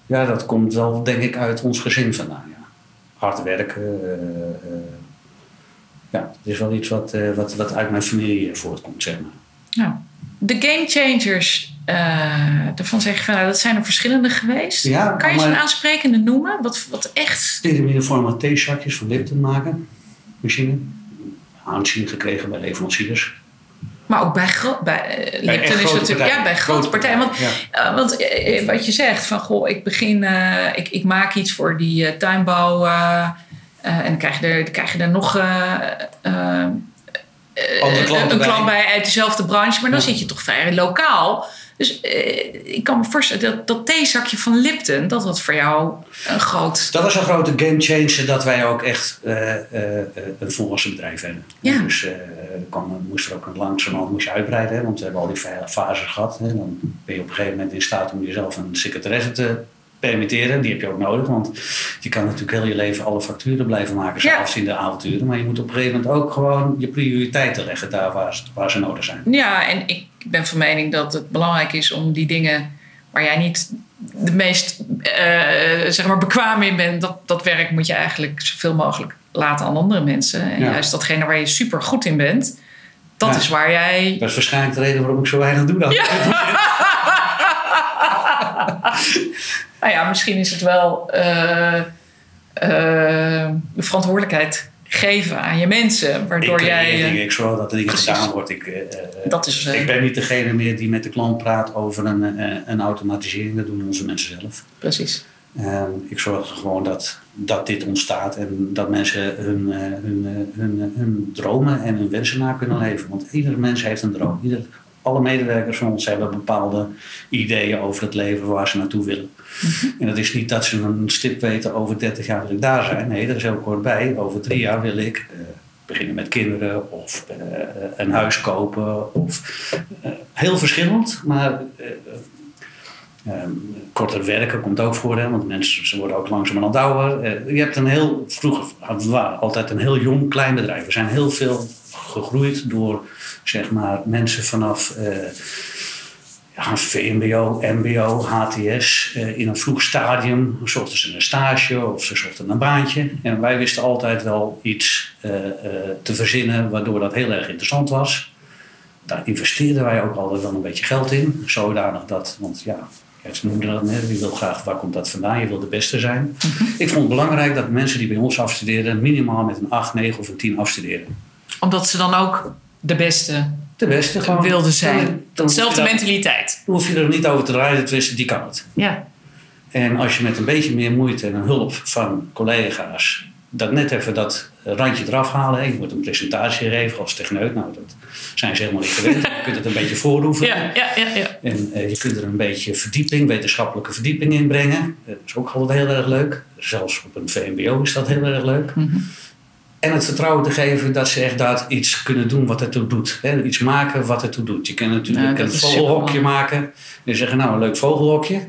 Ja, dat komt wel denk ik uit ons gezin vandaan. Ja. Hard werken. eh, eh, ja, het is wel iets wat, wat, wat uit mijn familie voortkomt, zeg maar. Nou, de game changers, eh, daarvan zeg je van nou, dat zijn er verschillende geweest. Ja, kan je zo'n aansprekende noemen? Wat, wat echt. Piramidevormige theezakjes van Lipton maken. Machine. Aanzien gekregen bij leveranciers. Maar ook bij, eh, Bij Lipton is grote natuurlijk. partijen. Ja, bij grote partijen. Want, Ja. eh, want wat je zegt, van goh, ik begin, ik, ik maak iets voor die tuinbouw. en dan krijg je er, dan krijg je er nog. Een bij. klant bij uit dezelfde branche, maar dan Ja. zit je toch vrij lokaal. Dus eh, ik kan me voorstellen dat dat theezakje van Lipton, dat dat voor jou een groot. Dat was een grote game changer dat wij ook echt eh, eh, eh, een volwassen bedrijf hebben. Ja. Dus eh, kwam, moest er ook een langzamerhand moest je uitbreiden, hè, want we hebben al die fa- fases gehad. Hè. Dan ben je op een gegeven moment in staat om jezelf een secretaresse te permitteren. Die heb je ook nodig, want je kan natuurlijk heel je leven alle facturen blijven maken, Ja. zelfs in de avonturen. Maar je moet op een gegeven moment ook gewoon je prioriteiten leggen daar waar, ze- waar ze nodig zijn. Ja, en ik ben van mening dat het belangrijk is om die dingen waar jij niet de meest eh, zeg maar bekwaam in bent, dat, dat werk moet je eigenlijk zoveel mogelijk laten aan andere mensen. En Ja. juist datgene waar je super goed in bent, dat Ja. is waar jij. Dat is waarschijnlijk de reden waarom ik zo weinig doe dan. Nou ja, misschien is het wel de verantwoordelijkheid geven aan je mensen, waardoor ik, jij. ik, eh, ik, ik zorg dat er dingen gedaan wordt. Ik, dat is. Ik ben niet degene meer die met de klant praat over een, een automatisering. Dat doen onze mensen zelf. Precies. Ehm, ik zorg gewoon dat, dat dit ontstaat en dat mensen hun, hun, hun, hun dromen en hun wensen na kunnen leven. Want iedere mens heeft een droom. Ieder, alle medewerkers van ons hebben bepaalde ideeën over het leven waar ze naartoe willen. En dat is niet dat ze een stip weten over 30 jaar wil ik daar zijn. Nee, er is heel kort bij. Over drie jaar wil ik eh, beginnen met kinderen of eh, een huis kopen. Of, eh, heel verschillend, maar eh, Ehm, korter werken komt ook voor, hè, want mensen ze worden ook langzamerhand ouder. Je hebt een heel, vroeger hadden we altijd een heel jong klein bedrijf. We zijn heel veel gegroeid door zeg maar, mensen vanaf eh, ja, VMBO, MBO, HTS. eh, in een vroeg stadium zochten ze een stage of ze zochten een baantje. En wij wisten altijd wel iets eh, te verzinnen waardoor dat heel erg interessant was. Daar investeerden wij ook altijd wel een beetje geld in. Zodanig dat, want ja, ze noemden dat net, je wil graag, waar komt dat vandaan? Je wil de beste zijn. Ik vond het belangrijk dat mensen die bij ons afstuderen minimaal met een 8, 9 of een 10 afstuderen. Omdat ze dan ook de beste De beste gewoon. wilden zijn. Hetzelfde mentaliteit. Dan hoef je er niet over te rijden, tenminste, die kan het. Ja. En als je met een beetje meer moeite en een hulp van collega's dat net even dat randje eraf halen. Je moet een presentatie geven als techneut. Nou, dat zijn ze helemaal niet gewend. Je kunt het een beetje vooroefenen. Ja, ja, ja, ja. En eh, je kunt er een beetje verdieping, wetenschappelijke verdieping in brengen. Dat is ook altijd heel erg leuk. Zelfs op een VMBO is dat heel erg leuk. Mhm. En het vertrouwen te geven dat ze echt dat iets kunnen doen wat ertoe doet. Hè? Iets maken wat ertoe doet. Je kan natuurlijk Ja, een vogelhokje maken. En zeggen, nou, een leuk vogelhokje.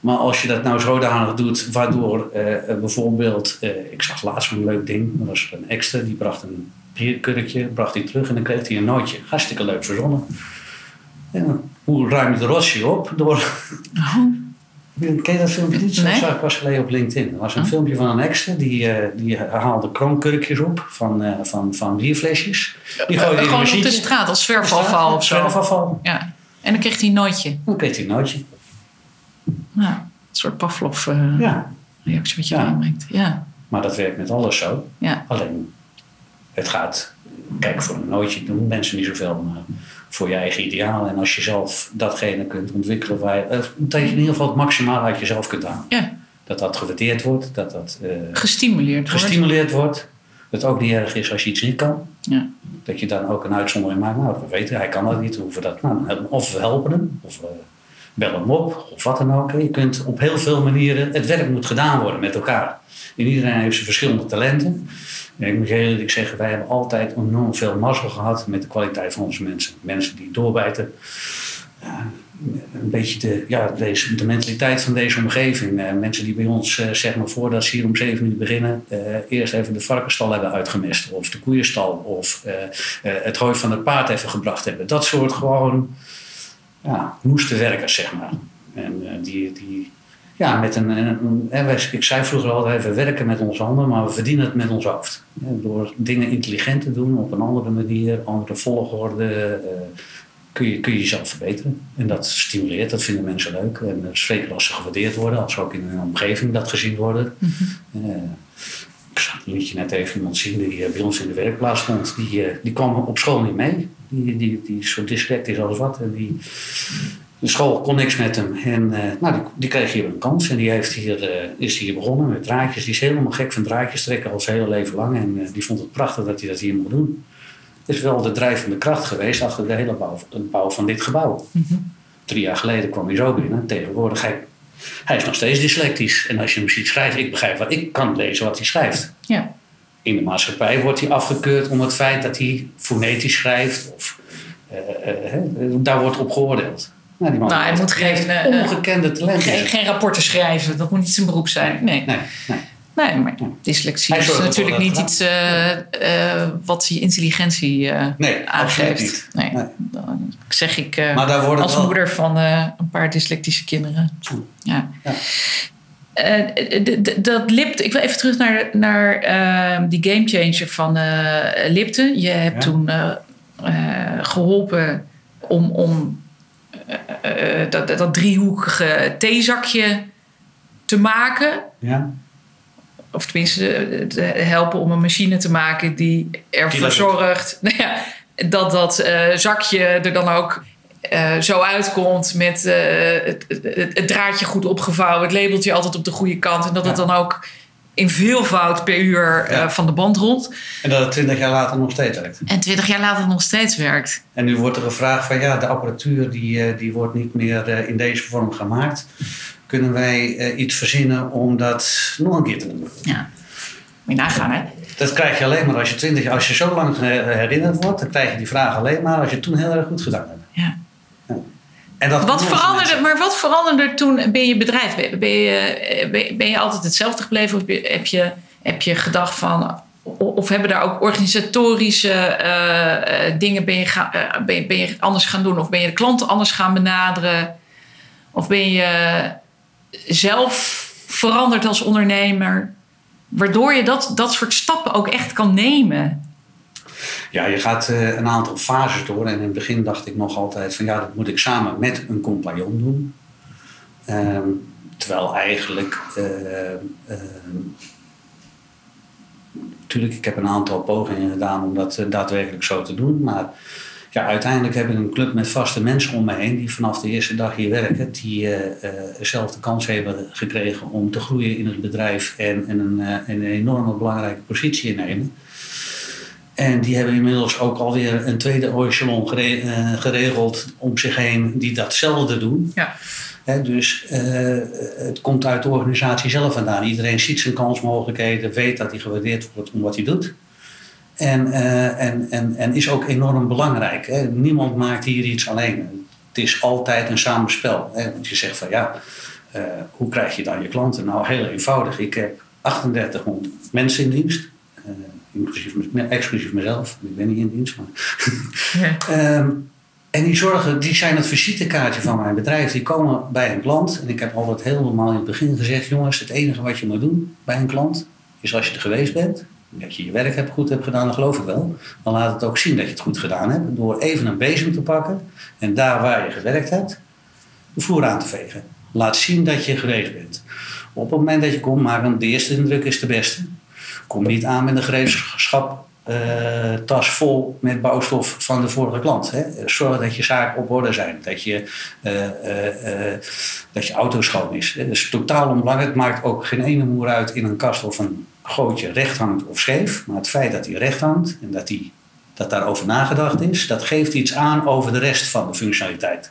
Maar als je dat nou zodanig doet, waardoor eh, bijvoorbeeld, eh, ik zag laatst een leuk ding, dat was een extra, die bracht een bierkurkje, bracht hij terug en dan kreeg hij een nootje. Hartstikke leuk verzonnen. En hoe ruim je de rotje op? Door, Oh. Ken je dat filmpje niet? Nee. Dat zag ik pas geleden op LinkedIn. Er was een filmpje van een extra, die, eh, die haalde kroonkurkjes op van, eh, van, van bierflesjes. Die gooide een Gewoon op de straat als zwerfafval of zo. Zwerfafval. Ja. En dan kreeg hij een nootje. Dan kreeg hij een nootje. Nou, een soort Pavlov-reactie Ja, wat je Ja. aanbrengt. Ja. maar dat werkt met alles zo. Ja. Alleen, het gaat... Kijk, voor een nootje doen mensen niet zoveel maar voor je eigen ideaal. En als je zelf datgene kunt ontwikkelen waar je... eh, Dat je in ieder geval het maximaal uit jezelf kunt halen. ja. Dat dat gewaardeerd wordt, dat dat eh, Gestimuleerd wordt. gestimuleerd wordt. Dat het ook niet erg is als je iets niet kan. Ja. Dat je dan ook een uitzondering maakt. Nou, we weten, hij kan dat niet. Hoeven dat, nou, of we helpen hem, of bellen hem op, of wat dan ook. Je kunt op heel veel manieren, het werk moet gedaan worden met elkaar. En iedereen heeft zijn verschillende talenten. Ik moet heel eerlijk zeggen, wij hebben altijd enorm veel mazzel gehad met de kwaliteit van onze mensen. Mensen die doorbijten. Een beetje de, ja, deze, de mentaliteit van deze omgeving. Eh, mensen die bij ons, eh, zeg maar, voordat ze hier om zeven uur beginnen, eh, eerst even de varkenstal hebben uitgemest. Of de koeienstal. Of het hooi van het paard even gebracht hebben. Dat soort gewoon ja, noeste werkers, zeg maar. En die, die ja, met een, een, een- ik zei vroeger altijd, we werken met onze handen, maar we verdienen het met ons hoofd. Door dingen intelligent te doen, op een andere manier, andere volgorde, eh, kun, je, kun je jezelf verbeteren. En dat stimuleert, dat vinden mensen leuk. En eh, zeker als ze gewaardeerd worden, als ze ook in een omgeving dat gezien worden. Eh, ik zag een liedje net even iemand zien die eh, bij ons in de werkplaats stond. Die, eh, die kwam op school niet mee. Die, die, die is zo dyslectisch als wat. En die, de school kon niks met hem. En eh, nou, die, die kreeg hier een kans. En die heeft hier, eh, is hier begonnen met draadjes. Die is helemaal gek van draadjes trekken al zijn hele leven lang. En eh, die vond het prachtig dat hij dat hier mocht doen. Het is wel de drijvende kracht geweest achter de hele bouw, de bouw van dit gebouw. Drie jaar geleden kwam hij zo binnen. Tegenwoordig, hij, hij is nog steeds dyslectisch. En als je hem ziet schrijven, ik begrijp wat ik kan lezen wat hij schrijft. Ja. In de maatschappij wordt hij afgekeurd om het feit dat hij fonetisch schrijft. Of, daar wordt op geoordeeld. Nou, die man Nou, hij moet geen, eh, ongekende talenten. Geen, geen rapporten schrijven, dat moet niet zijn beroep zijn. Nee, Nee, nee. nee maar dyslexie Hij is natuurlijk niet iets eh, eh, wat je intelligentie eh, Nee, absoluut aangeeft. niet. Nee, Nee. dan zeg ik eh, Maar daar worden als wel- moeder van eh, een paar dyslectische kinderen. Ja. Ja. Eh, dat Lipton, ik wil even terug naar, naar eh, die gamechanger van eh, Lipton. Je hebt Ja. toen eh, eh, geholpen om, om dat, dat driehoekige theezakje te maken. Ja? Of tenminste, eh, te helpen om een machine te maken die ervoor zorgt nou ja, dat dat eh, zakje er dan ook eh, zo uitkomt met eh, het, het, het draadje goed opgevouwen, het labeltje altijd op de goede kant en dat het dan ook in veelvoud per uur eh, van de band rolt. En dat het twintig jaar later nog steeds werkt. En twintig jaar later nog steeds werkt. En nu wordt er gevraagd van ja, de apparatuur die, eh, die wordt niet meer eh, in deze vorm gemaakt. Kunnen wij iets verzinnen om dat nog een keer te doen? Ja. Moet je nagaan, hè? Dat krijg je alleen maar als je, 20, als je zo lang herinnerd wordt. Dan krijg je die vraag alleen maar als je het toen heel erg goed gedaan hebt. Ja. En dat Wat veranderde, mensen. maar wat veranderde toen bij je bedrijf? Ben, ben je, eh, ben, je- ben je altijd hetzelfde gebleven? Of heb je, heb je gedacht van... Of hebben daar ook organisatorische eh, eh, dingen ben je, ga, eh, ben, ben je anders gaan doen? Of ben je de klanten anders gaan benaderen? Of ben je zelf veranderd als ondernemer? Waardoor je dat, dat soort stappen ook echt kan nemen. Ja, je gaat eh, een aantal fases door. En in het begin dacht ik nog altijd van ja, dat moet ik samen met een compagnon doen. Ehm, terwijl eigenlijk... eh, ehm, Natuurlijk, ik heb een aantal pogingen gedaan om dat eh, daadwerkelijk zo te doen. Maar ja, uiteindelijk heb ik een club met vaste mensen om me heen... die vanaf de eerste dag hier werken. Die eh, zelf de kans hebben gekregen om te groeien in het bedrijf... en, en een, eh, een enorme belangrijke positie innemen. En die hebben inmiddels ook alweer een tweede echelon gere- eh, geregeld om zich heen die datzelfde doen. Ja. Dus eh, het komt uit de organisatie zelf vandaan. Iedereen ziet zijn kansmogelijkheden, weet dat hij gewaardeerd wordt om wat hij doet. En, eh, en, en, en is ook enorm belangrijk. Niemand maakt hier iets alleen. Het is altijd een samenspel. Want je zegt van ja, hoe krijg je dan je klanten? Nou, heel eenvoudig. Ik heb 3800 mensen in dienst. Inclusief, exclusief mezelf. Ik ben niet in dienst. Maar ja. Ehm, en die zorgen, die zijn het visitekaartje van mijn bedrijf. Die komen bij een klant. En ik heb altijd helemaal in het begin gezegd: jongens, het enige wat je moet doen bij een klant is als je er geweest bent. Dat je je werk hebt, goed hebt gedaan, dan geloof ik wel. Dan laat het ook zien dat je het goed gedaan hebt. Door even een bezem te pakken en daar waar je gewerkt hebt, de vloer aan te vegen. Laat zien dat je geweest bent. Op het moment dat je komt, maar de eerste indruk is de beste. Kom niet aan met een gereedschap uh, tas vol met bouwstof van de vorige klant. Hè. Zorg dat je zaken op orde zijn, dat je, uh, uh, dat je auto schoon is. Dat is totaal onbelangrijk. Het maakt ook geen ene moer uit in een kast of een gootje recht hangt of scheef. Maar het feit dat hij recht hangt en dat, die, dat daarover nagedacht is, dat geeft iets aan over de rest van de functionaliteit.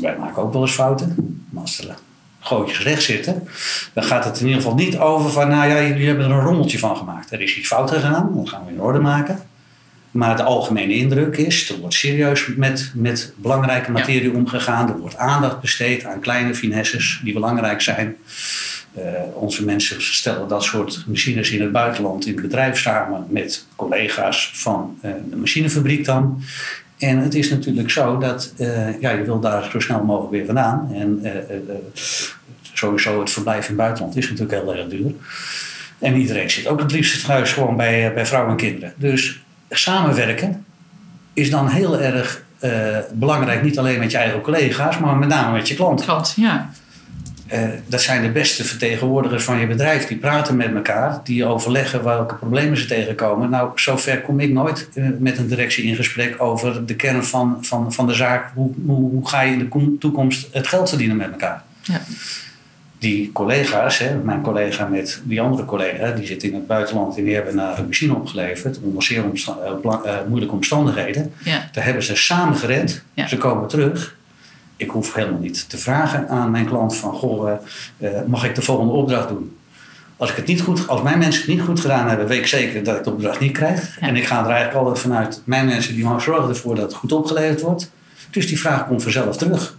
Wij maken ook wel eens fouten. Mastelen gootjes recht zitten, dan gaat het in ieder geval niet over van, nou ja, jullie hebben er een rommeltje van gemaakt. Er is iets fout gegaan, dat gaan we in orde maken. Maar de algemene indruk is, er wordt serieus met, met belangrijke materie omgegaan. Er wordt aandacht besteed aan kleine finesses die belangrijk zijn. Uh, onze mensen stellen dat soort machines in het buitenland in het bedrijf samen met collega's van uh, de machinefabriek dan. En het is natuurlijk zo dat uh, ja, je wil daar zo snel mogelijk weer vandaan. En uh, uh, sowieso het verblijf in het buitenland is natuurlijk heel erg duur. En iedereen zit ook het liefst thuis gewoon bij, bij vrouwen en kinderen. Dus samenwerken is dan heel erg belangrijk. Niet alleen met je eigen collega's, maar met name met je klant. Klant, ja. Uh, dat zijn de beste vertegenwoordigers van je bedrijf. Die praten met elkaar, die overleggen welke problemen ze tegenkomen. Nou, zover kom ik nooit uh, met een directie in gesprek over de kern van, van, van de zaak. Hoe, hoe, hoe ga je in de toekomst het geld verdienen met elkaar? Ja. Die collega's, hè, mijn collega met die andere collega, die zit in het buitenland en die hebben naar een machine opgeleverd onder zeer omsta uh, moeilijke omstandigheden. Ja. Daar hebben ze samen gered. Ja. Ze komen terug ik hoef helemaal niet te vragen aan mijn klant van, goh, uh, mag ik de volgende opdracht doen? Als, ik het niet goed, als mijn mensen het niet goed gedaan hebben, weet ik zeker dat ik de opdracht niet krijg. En ik ga er eigenlijk altijd vanuit, mijn mensen die zorgen ervoor dat het goed opgeleverd wordt. Dus die vraag komt vanzelf terug.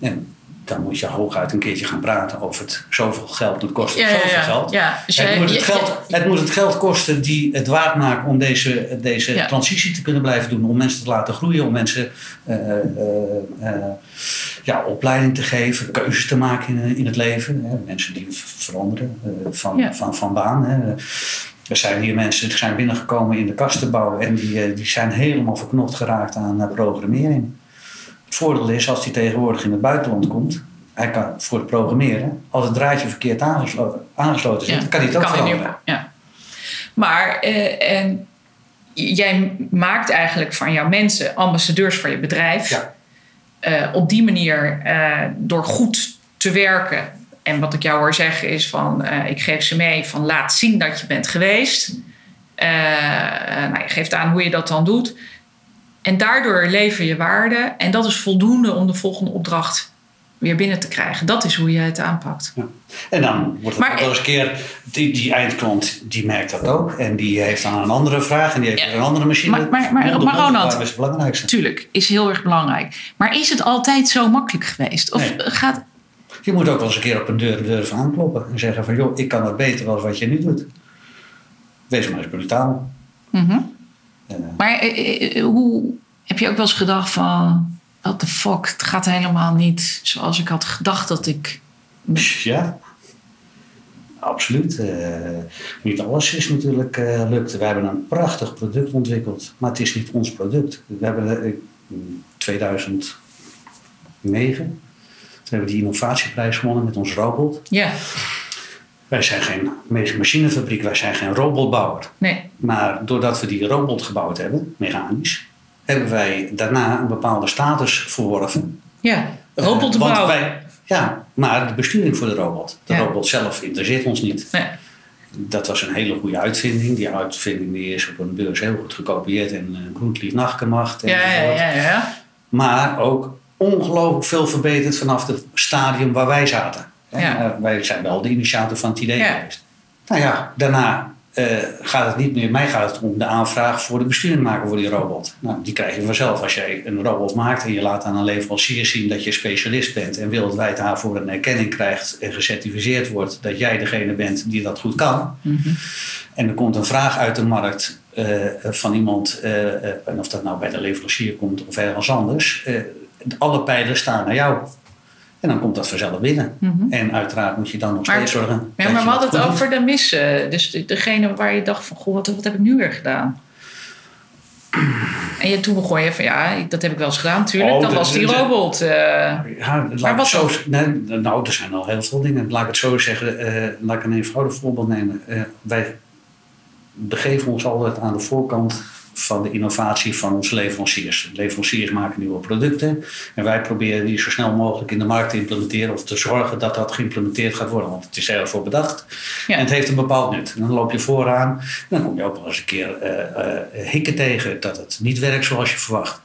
En dan moet je hooguit een keertje gaan praten over het zoveel geld. Het kost ja, zoveel ja, geld. Ja, dus het, moet het, geld het moet het geld kosten die het waard maken om deze, deze transitie te kunnen blijven doen. Om mensen te laten groeien, om mensen uh, uh, ja, opleiding te geven, keuzes te maken in, in het leven. Hè. Mensen die veranderen van, van, van baan. Hè. Er zijn hier mensen die zijn binnengekomen in de kastenbouw en die, die zijn helemaal verknocht geraakt aan programmering. Het voordeel is, als hij tegenwoordig in het buitenland komt, hij kan voor het programmeren, als het draadje verkeerd aangesloten, aangesloten zit, kan hij het ook kan veranderen. ja. Maar eh, en jij maakt eigenlijk van jouw mensen ambassadeurs voor je bedrijf. Ja. Uh, op die manier, uh, door goed te werken. En wat ik jou hoor zeggen is van, uh, ik geef ze mee van laat zien dat je bent geweest. nou, je geeft aan hoe je dat dan doet. En daardoor lever je waarde. En dat is voldoende om de volgende opdracht weer binnen te krijgen. Dat is hoe je het aanpakt. Ja. En dan wordt het wel eens een keer, die, die eindklant die merkt dat ook. En die heeft dan een andere vraag en die heeft een andere machine. Maar, maar, maar, maar Ronald, is het belangrijkste. Tuurlijk, is heel erg belangrijk. Maar is het altijd zo makkelijk geweest? Of gaat... Je moet ook wel eens een keer op een deur durven aankloppen. En zeggen van, joh, ik kan het beter dan wat je nu doet. Wees maar eens brutaal. Mm maar eh, eh, hoe heb je ook wel eens gedacht van... what the fuck, het gaat helemaal niet zoals ik had gedacht dat ik... Ja, absoluut. Uh, niet alles is natuurlijk uh, lukt. We hebben een prachtig product ontwikkeld, maar het is niet ons product. We hebben in 2009 toen hebben we die innovatieprijs gewonnen met ons robot. Ja. Wij zijn geen machinefabriek, wij zijn geen robotbouwer. Nee. Maar doordat we die robot gebouwd hebben, mechanisch, hebben wij daarna een bepaalde status verworven. Ja, eh, robot bouwen. Wij, ja, maar de besturing voor de robot. De robot zelf interesseert ons niet. Nee. Dat was een hele goede uitvinding. Die uitvinding die is op een beurs heel goed gekopieerd en uh, goed nachgemacht. Ja, ja, ja, ja. Maar ook ongelooflijk veel verbeterd vanaf het stadium waar wij zaten. Ja. wij zijn wel de initiator van het idee geweest. Nou ja, daarna eh, gaat het niet meer, mij gaat het om de aanvraag voor de besturing maken voor die robot. Nou, die krijg je vanzelf als jij een robot maakt en je laat aan een leverancier zien dat je specialist bent en wereldwijd daarvoor een erkenning krijgt en gecertificeerd wordt dat jij degene bent die dat goed kan. En er komt een vraag uit de markt eh, van iemand, eh, en of dat nou bij de leverancier komt of ergens anders, alle pijlen staan naar jou. En dan komt dat vanzelf binnen. En uiteraard moet je dan nog Maar- steeds zorgen. Ja, maar we hadden het over de missen. Dus de- degene waar je dacht van, goh, wat, wat heb ik nu weer gedaan? En je, toen begon je van, ja, dat heb ik wel eens gedaan natuurlijk. Oh, dat was die robot. eh. Ja, Maar wat zo, nee, nou, er zijn al heel veel dingen. Laat ik het zo zeggen. eh, laat ik een eenvoudig voorbeeld nemen. Eh, wij begeven ons altijd aan de voorkant van de innovatie van onze leveranciers. Leveranciers maken nieuwe producten. En wij proberen die zo snel mogelijk in de markt te implementeren. Of te zorgen dat dat geïmplementeerd gaat worden. Want het is ervoor bedacht. Ja. En het heeft een bepaald nut. En dan loop je vooraan. En dan kom je ook wel eens een keer eh, eh, hikken tegen. Dat het niet werkt zoals je verwacht.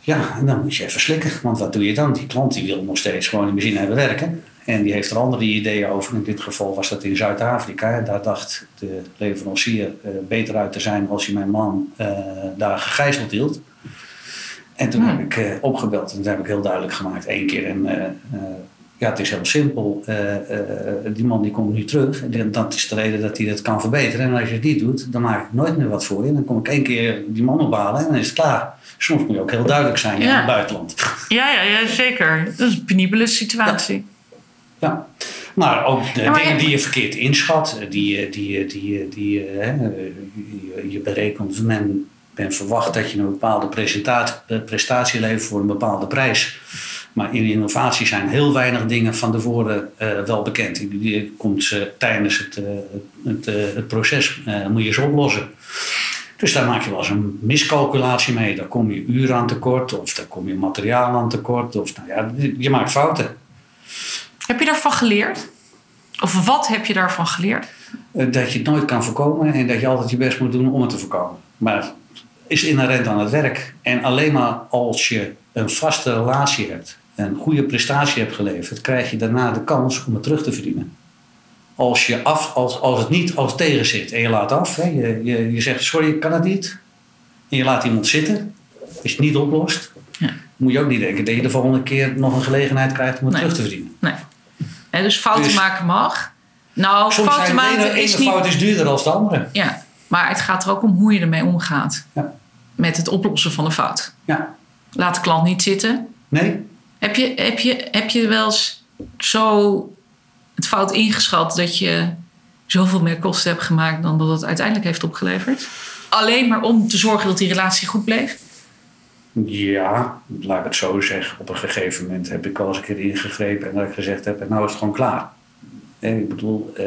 Ja, en dan moet je even slikken. Want wat doe je dan? Die klant die wil nog steeds gewoon die machine hebben werken. En die heeft er andere ideeën over. In dit geval was dat in Zuid-Afrika. Daar dacht de leverancier eh, beter uit te zijn als hij mijn man eh, daar gegijzeld hield. En toen Hmm. heb ik eh, opgebeld en toen heb ik heel duidelijk gemaakt één keer. En ja, het is heel simpel. Die man die komt nu terug. En dat is de reden dat hij dat kan verbeteren. En als je het niet doet, dan maak ik nooit meer wat voor je. Dan kom ik één keer die man ophalen en dan is het klaar. Soms moet je ook heel duidelijk zijn in het buitenland. Ja, ja, ja, zeker. Dat is een penibele situatie. Ja. Maar ook de Ja, maar dingen ja- die je verkeerd inschat, die, je- die, je- die, je- die, je, hè, je, je berekent, men, men verwacht dat je een bepaalde eh, prestatie levert voor een bepaalde prijs. Maar in innovatie zijn heel weinig dingen van tevoren eh, wel bekend. Die, die komt eh, tijdens het, eh, het, eh, het proces, eh, moet je ze oplossen. Dus daar maak je wel eens een miscalculatie mee. Daar kom je uren aan tekort, of daar kom je materiaal aan tekort. Of, nou ja, je maakt fouten. Heb je daarvan geleerd? Of wat heb je daarvan geleerd? Eh, dat je het nooit kan voorkomen en dat je altijd je best moet doen om het te voorkomen. Maar het is inherent aan het werk. En alleen maar als je een vaste relatie hebt, een goede prestatie hebt geleverd, krijg je daarna de kans om het terug te verdienen. Als, je af, als, als het niet als tegen zit en je laat af, hè, je, je, je zegt sorry, ik kan het niet, en je laat iemand zitten, je het niet oplost, Ja. moet je ook niet denken dat je de volgende keer nog een gelegenheid krijgt om het Nee. terug te verdienen. Nee. Dus fouten Dus- maken mag. Nou, Soms fouten zijn de ene, maken is niet... fout is duurder dan de andere. Ja, maar het gaat er ook om hoe je ermee omgaat. Ja. Met het oplossen van de fout. Ja, Laat de klant niet zitten. nee, Heb je, heb je, heb je wel eens zo het fout ingeschat dat je zoveel meer kosten hebt gemaakt dan dat het uiteindelijk heeft opgeleverd? Alleen maar om te zorgen dat die relatie goed bleef? Ja, laat ik het zo zeggen. Op een gegeven moment heb ik wel eens een keer ingegrepen en dat ik gezegd heb, en nou is het gewoon klaar. Eh, Ik bedoel, eh,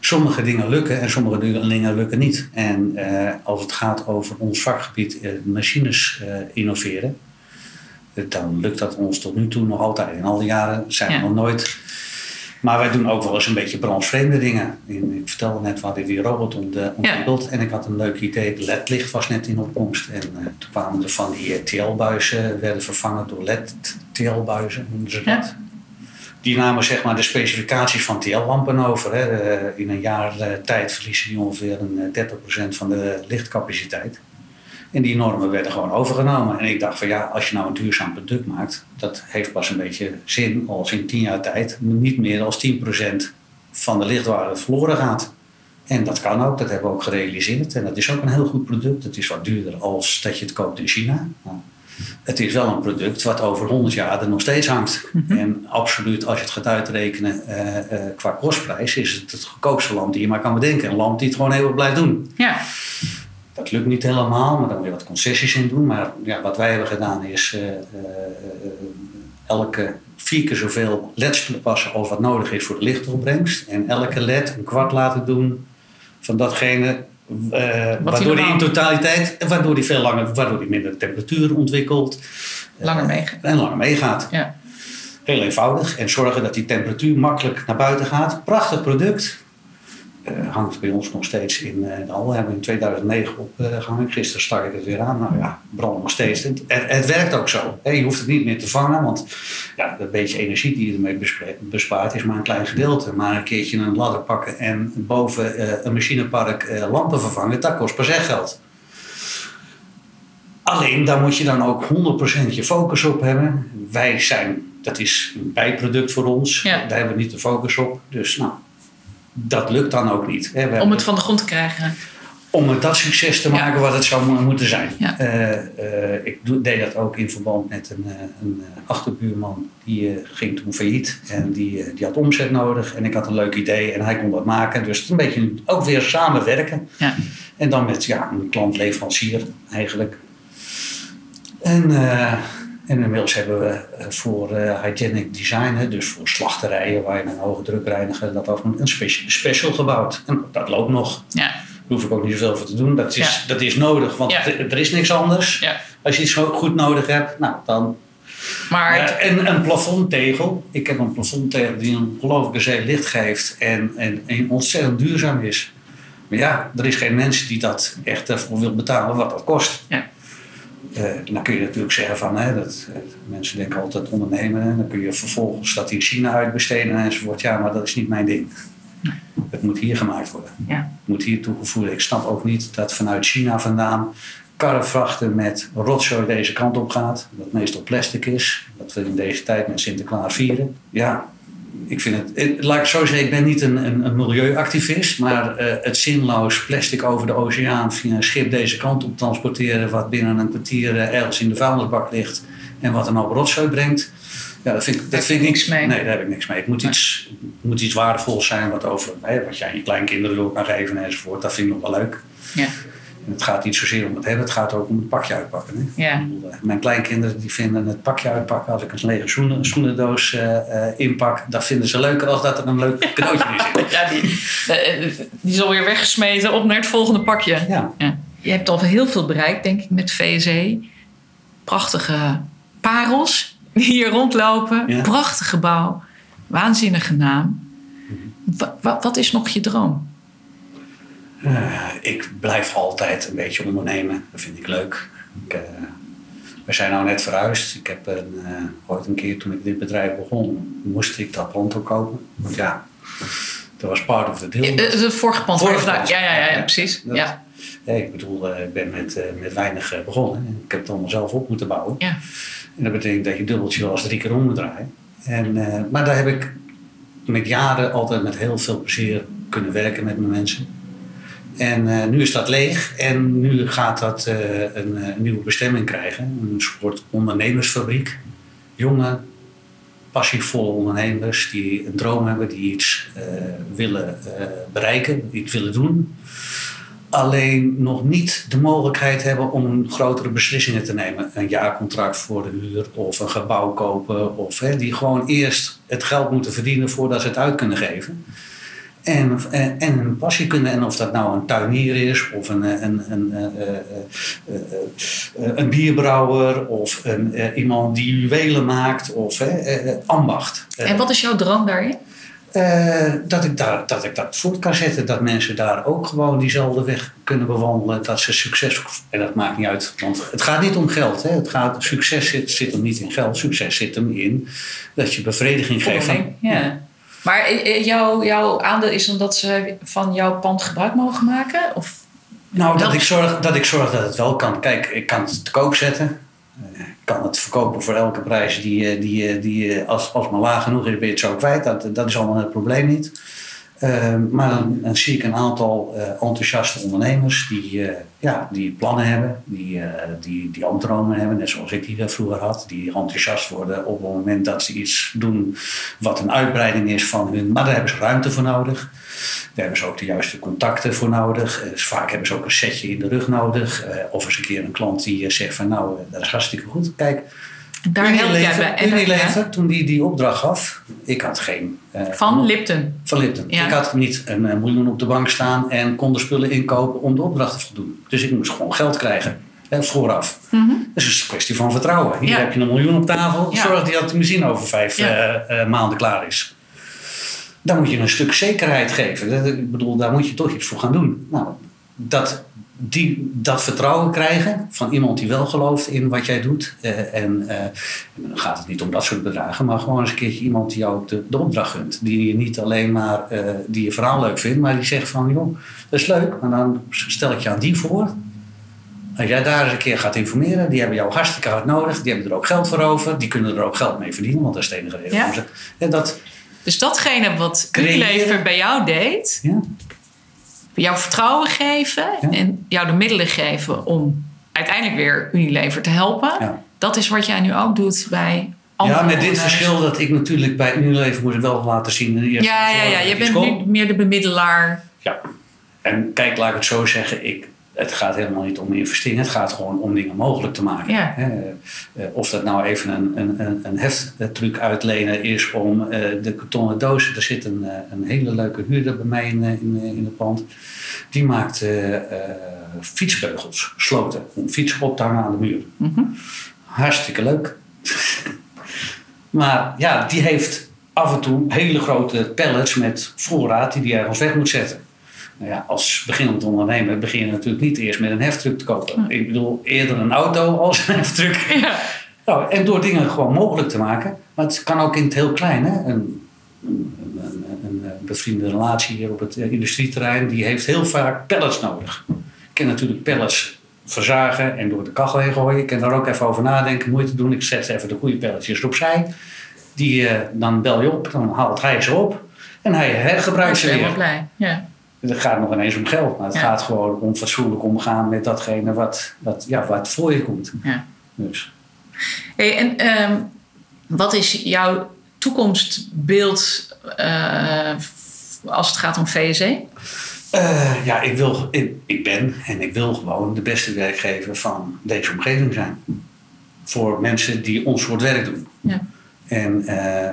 sommige dingen lukken en sommige dingen lukken niet. En eh, als het gaat over ons vakgebied machines innoveren, dan lukt dat ons tot nu toe nog altijd. In al die jaren zijn we Ja. nog nooit. Maar wij doen ook wel eens een beetje brandsvreemde dingen. In- Ik vertelde net, we hadden die robot ont- ontwikkeld. En ik had een leuk idee. Het LED-licht was net in opkomst. En eh, toen kwamen er van die TL-buizen, werden vervangen door LED-TL-buizen. noemden ze Ja. Die namen zeg maar de specificaties van TL-lampen over. Hè. Eh, in een jaar eh, tijd verliezen die ongeveer een eh, 30% van de lichtcapaciteit. En die normen werden gewoon overgenomen. En ik dacht van ja, als je nou een duurzaam product maakt, dat heeft pas een beetje zin als in 10 jaar tijd niet meer dan 10% van de lichtwaarde verloren gaat. En dat kan ook, dat hebben we ook gerealiseerd. En dat is ook een heel goed product. Het is wat duurder als dat je het koopt in China. Nou, het is wel een product wat over 100 jaar er nog steeds hangt. En absoluut, als je het gaat uitrekenen eh, eh, qua kostprijs, is het het goedkoopste lamp die je maar kan bedenken. Een lamp die het gewoon eeuwig blijft doen. Ja, Dat lukt niet helemaal, maar dan moet je wat concessies in doen. Maar ja, wat wij hebben gedaan is eh, eh, eh, elke vier keer zoveel LED's toepassen als wat nodig is voor de lichtopbrengst. En elke LED een kwart laten doen van datgene waardoor die in totaliteit, waardoor die veel langer, waardoor die minder temperatuur ontwikkelt. langer meegaan. En langer meegaat. Ja. Heel eenvoudig. En zorgen dat die temperatuur makkelijk naar buiten gaat. Prachtig product. Uh, hangt bij ons nog steeds in uh, de hal. We hebben in 2009 opgehangen. Gisteren stak ik het weer aan. Nou ja, brandt nog steeds. Het, het, werkt ook zo. je hoeft het niet meer te vangen, want ja, dat beetje energie die je ermee bespaart is maar een klein gedeelte. Maar een keertje een ladder pakken en boven een machinepark lampen vervangen, dat kost pas echt geld. Alleen daar moet je dan ook 100% je focus op hebben. Wij zijn, dat is een bijproduct voor ons. Daar hebben we niet de focus op. Dus nou, dat lukt dan ook niet. Hè. Om het van de grond te krijgen. Om het dat succes te maken wat het zou moeten zijn. Uh, uh, ik deed dat ook in verband met een, uh, een achterbuurman. Die ging toen failliet en die, die had omzet nodig. En ik had een leuk idee en hij kon dat maken. Dus het een beetje ook weer samenwerken. Ja. En dan met ja, een klant-leverancier eigenlijk. En, en inmiddels hebben we eh, voor uh, hygienic design, dus voor slachterijen waar je een hoge druk reinigen, dat ook een special, special gebouwd. En dat loopt nog. Ja. Daar hoef ik ook niet zoveel voor te doen. Dat is, dat is nodig, want er is niks anders. Ja. Als je iets goed nodig hebt, nou dan. Maar en een plafondtegel. Ik heb een plafondtegel die een ongelooflijke zee licht geeft en, en, en ontzettend duurzaam is. Maar ja, er is geen mens die dat echt ervoor wil betalen wat dat kost. Ja. Uh, dan kun je natuurlijk zeggen van, hè, dat, uh, mensen denken altijd ondernemen. En dan kun je vervolgens dat in China uitbesteden enzovoort. Ja, maar dat is niet mijn ding. Het moet hier gemaakt worden. Ja. Het moet hier toegevoegd Ik snap ook niet dat vanuit China vandaan karrevrachten met rotzooi deze kant op gaat. Dat meestal plastic is. Dat we in deze tijd met Sinterklaas vieren. Ja, ik vind het, laat ik zo zeggen, ik ben niet een, een, een milieuactivist, maar uh, het zinloos plastic over de oceaan via een schip deze kant op transporteren, wat binnen een kwartier uh, ergens in de vuilnisbak ligt en wat een op rotzooi brengt. Ja, dat vind, dat vind ik niks mee. Nee, daar heb ik niks mee. Het moet, iets, moet iets waardevols zijn wat, over, hè, wat jij aan je kleinkinderen door kan geven enzovoort. Dat vind ik nog wel leuk. Ja het gaat niet zozeer om het hebben, het gaat ook om het pakje uitpakken. Hè? Ja. Eh, mijn kleinkinderen die vinden het pakje uitpakken, als ik een lege schoenen, schoenendoos uh, inpak, dat vinden ze leuker als dat er een leuk cadeautje in zit. ja, die, die is alweer weggesmeten op naar het volgende pakje. Ja. ja. Je hebt al heel veel bereikt, denk ik, met VSE. Prachtige parels die hier rondlopen. Ja. Prachtig gebouw. Waanzinnige naam. Mhm. wat is nog je droom? Uh, ik blijf altijd een beetje ondernemen. Dat vind ik leuk. Ik, uh, we zijn nou net verhuisd. Ik heb een, uh, ooit een keer toen ik dit bedrijf begon, moest ik dat pand ook kopen. Want ja, dat was part of the deal. Het vorige pand. Vorige pand. Ja, ja, ja, ja, precies. ja. ik bedoel, ik ben met, met weinig begonnen. Ik heb het allemaal zelf op moeten bouwen. Ja. En dat betekent dat je dubbeltje wel eens drie keer om moet draaien. En, maar daar heb ik met jaren altijd met heel veel plezier kunnen werken met mijn mensen. En uh, nu is dat leeg en nu gaat dat uh, een, uh, nieuwe bestemming krijgen. Een soort ondernemersfabriek. Jonge, passievolle ondernemers die een droom hebben, die iets willen bereiken, iets willen doen. Alleen nog niet de mogelijkheid hebben om grotere beslissingen te nemen. Een jaarcontract voor de huur of een gebouw kopen. Of, hè, die gewoon eerst het geld moeten verdienen voordat ze het uit kunnen geven. En, en, en een passie kunnen. En of dat nou een tuinier is, of een, een, een, een, een bierbrouwer, of een, iemand die juwelen maakt, of ambacht. En wat is jouw droom daarin? Uh, dat, ik daar, dat ik dat voort kan zetten. Dat mensen daar ook gewoon diezelfde weg kunnen bewandelen. Dat ze succes. En dat maakt niet uit. Want het gaat niet om geld. Hè. Het gaat, succes zit, zit hem niet in geld. Succes zit hem in dat je bevrediging geeft. ja. Maar eh, eh, jouw, jouw aandeel is dan dat ze van jouw pand gebruik mogen maken? Of nou, dat ik, zorg, dat ik zorg dat het wel kan. Kijk, ik kan het te koop zetten. Ik kan het verkopen voor elke prijs die, die, die als, als maar laag genoeg is, ben je het zo kwijt. Dat, dat is allemaal het probleem niet. Ehm, maar dan, zie ik een aantal uh, enthousiaste ondernemers die, uh, ja, die plannen hebben, die, uh, die, die dromen hebben, net zoals ik die vroeger had, die enthousiast worden op het moment dat ze iets doen wat een uitbreiding is van hun. Maar daar hebben ze ruimte voor nodig. Daar hebben ze ook de juiste contacten voor nodig. Dus vaak hebben ze ook een setje in de rug nodig. of eens een keer een klant die zegt van nou, dat is hartstikke goed. Kijk, daar help jij bij. Unilever, toen die die opdracht gaf, ik had geen... Uh, van Lipton? Van Lipton. Ik had niet een, een, miljoen op de bank staan en kon de spullen inkopen om de opdracht te voldoen. Dus ik moest gewoon geld krijgen. Hè, vooraf. Mm -hmm. Dus het is een kwestie van vertrouwen. Hier heb je een miljoen op tafel. Zorg dat die machine over vijf uh, uh, maanden klaar is. dan moet je een stuk zekerheid geven. Dat- Ik bedoel, daar moet je toch iets voor gaan doen. Nou, dat, die, dat vertrouwen krijgen van iemand die wel gelooft in wat jij doet. eh, en eh, en dan gaat het niet om dat soort bedragen, maar gewoon eens een keertje iemand die jou de, de opdracht gunt. Die je niet alleen maar eh, die je verhaal leuk vindt, maar die zegt van joh, dat is leuk, maar dan stel ik je aan die voor. Als jij daar eens een keer gaat informeren, die hebben jou hartstikke hard nodig, die hebben er ook geld voor over, die kunnen er ook geld mee verdienen, want dat is de enige reden Ja. En dat, Dus datgene wat. Unilever bij jou deed, ja, jou vertrouwen geven Ja. en jou de middelen geven om uiteindelijk weer Unilever te helpen, Ja. dat is wat jij nu ook doet bij andere ja, met dit verschil dat ik natuurlijk bij Unilever moet het wel laten zien. Ja, ja, ja. Je bent nu meer de bemiddelaar. Ja. En kijk, laat ik het zo zeggen. Ik, het gaat helemaal niet om investeringen. Het gaat gewoon om dingen mogelijk te maken. Ja. Eh, Of dat nou even een, een, een, heftruc uitlenen is om eh, de kartonnen dozen. Er zit een, eh, een hele leuke huurder bij mij in, in, in het pand. Die maakt eh, fietsbeugels, sloten. Om fietsen op te hangen aan de muur. Mhm. Hartstikke leuk. maar ja, die heeft af en toe hele grote pallets met voorraad die hij ergens weg moet zetten. Nou ja, als beginnend ondernemer begin je natuurlijk niet eerst met een heftruck te kopen. Ik bedoel, eerder een auto als een heftruck. Ja. Nou, en door dingen gewoon mogelijk te maken. Maar het kan ook in het heel klein. Hè? Een, een, een, bevriende relatie hier op het eh, industrieterrein, die heeft heel vaak pallets nodig. Ik ken natuurlijk pallets verzagen en door de kachel heen gooien. Ik kan daar ook even over nadenken, moeite doen. Ik zet even de goede pelletjes opzij. Die, eh, dan bel je op, dan haalt hij ze op. En hij Ik hergebruikt ben ze weer. helemaal blij. Ja. Het gaat nog ineens om geld, maar het Ja. gaat gewoon om fatsoenlijk omgaan met datgene wat, wat, ja, wat voor je komt. Ja. Dus. Hey, en ehm, wat is jouw toekomstbeeld eh, als het gaat om VSE? Eh, ja, ik, wil, ik, ik ben en ik wil gewoon de beste werkgever van deze omgeving zijn. Voor mensen die ons soort werk doen. Ja. En eh,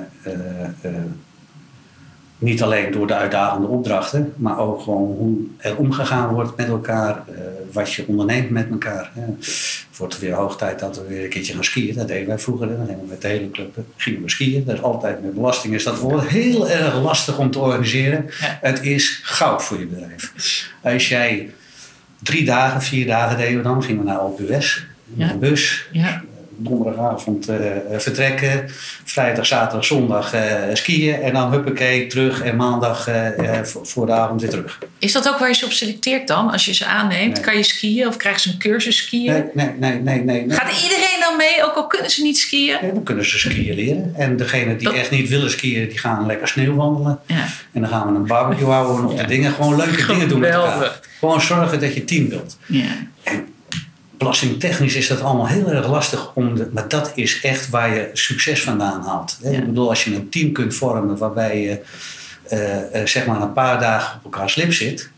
niet alleen door de uitdagende opdrachten, maar ook gewoon hoe er omgegaan wordt met elkaar, eh, wat je onderneemt met elkaar. Het wordt weer hoog tijd dat we weer een keertje gaan skiën. Dat deden wij vroeger. Dan gingen we met de hele club eh, gingen we skiën. Dat is altijd met belasting is dat wordt heel erg lastig om te organiseren. Ja. Het is goud voor je bedrijf. Als jij drie dagen, vier dagen deden we dan, gingen we naar Alpe met Ja. een bus. Ja. Donderdagavond eh, vertrekken, vrijdag, zaterdag, zondag eh, skiën en dan huppakee terug en maandag eh, eh, voor, de avond weer terug. Is dat ook waar je ze op selecteert dan? Als je ze aanneemt, Nee. kan je skiën of krijgen ze een cursus skiën? Nee, nee, nee, nee. nee, nee. Gaat iedereen dan mee, ook al kunnen ze niet skiën? Ja, dan kunnen ze skiën leren. En degenen die Dat- echt niet willen skiën, die gaan lekker sneeuwwandelen. Ja. En dan gaan we een barbecue houden of Ja. de dingen. Gewoon leuke dingen doen met elkaar. Gewoon zorgen dat je team built. ja. Belastingtechnisch is dat allemaal heel erg lastig. Om de, maar dat is echt waar je succes vandaan haalt. hè. Ja. Ik bedoel, als je een team kunt vormen waarbij je eh, eh, zeg maar een paar dagen op elkaar slip zit.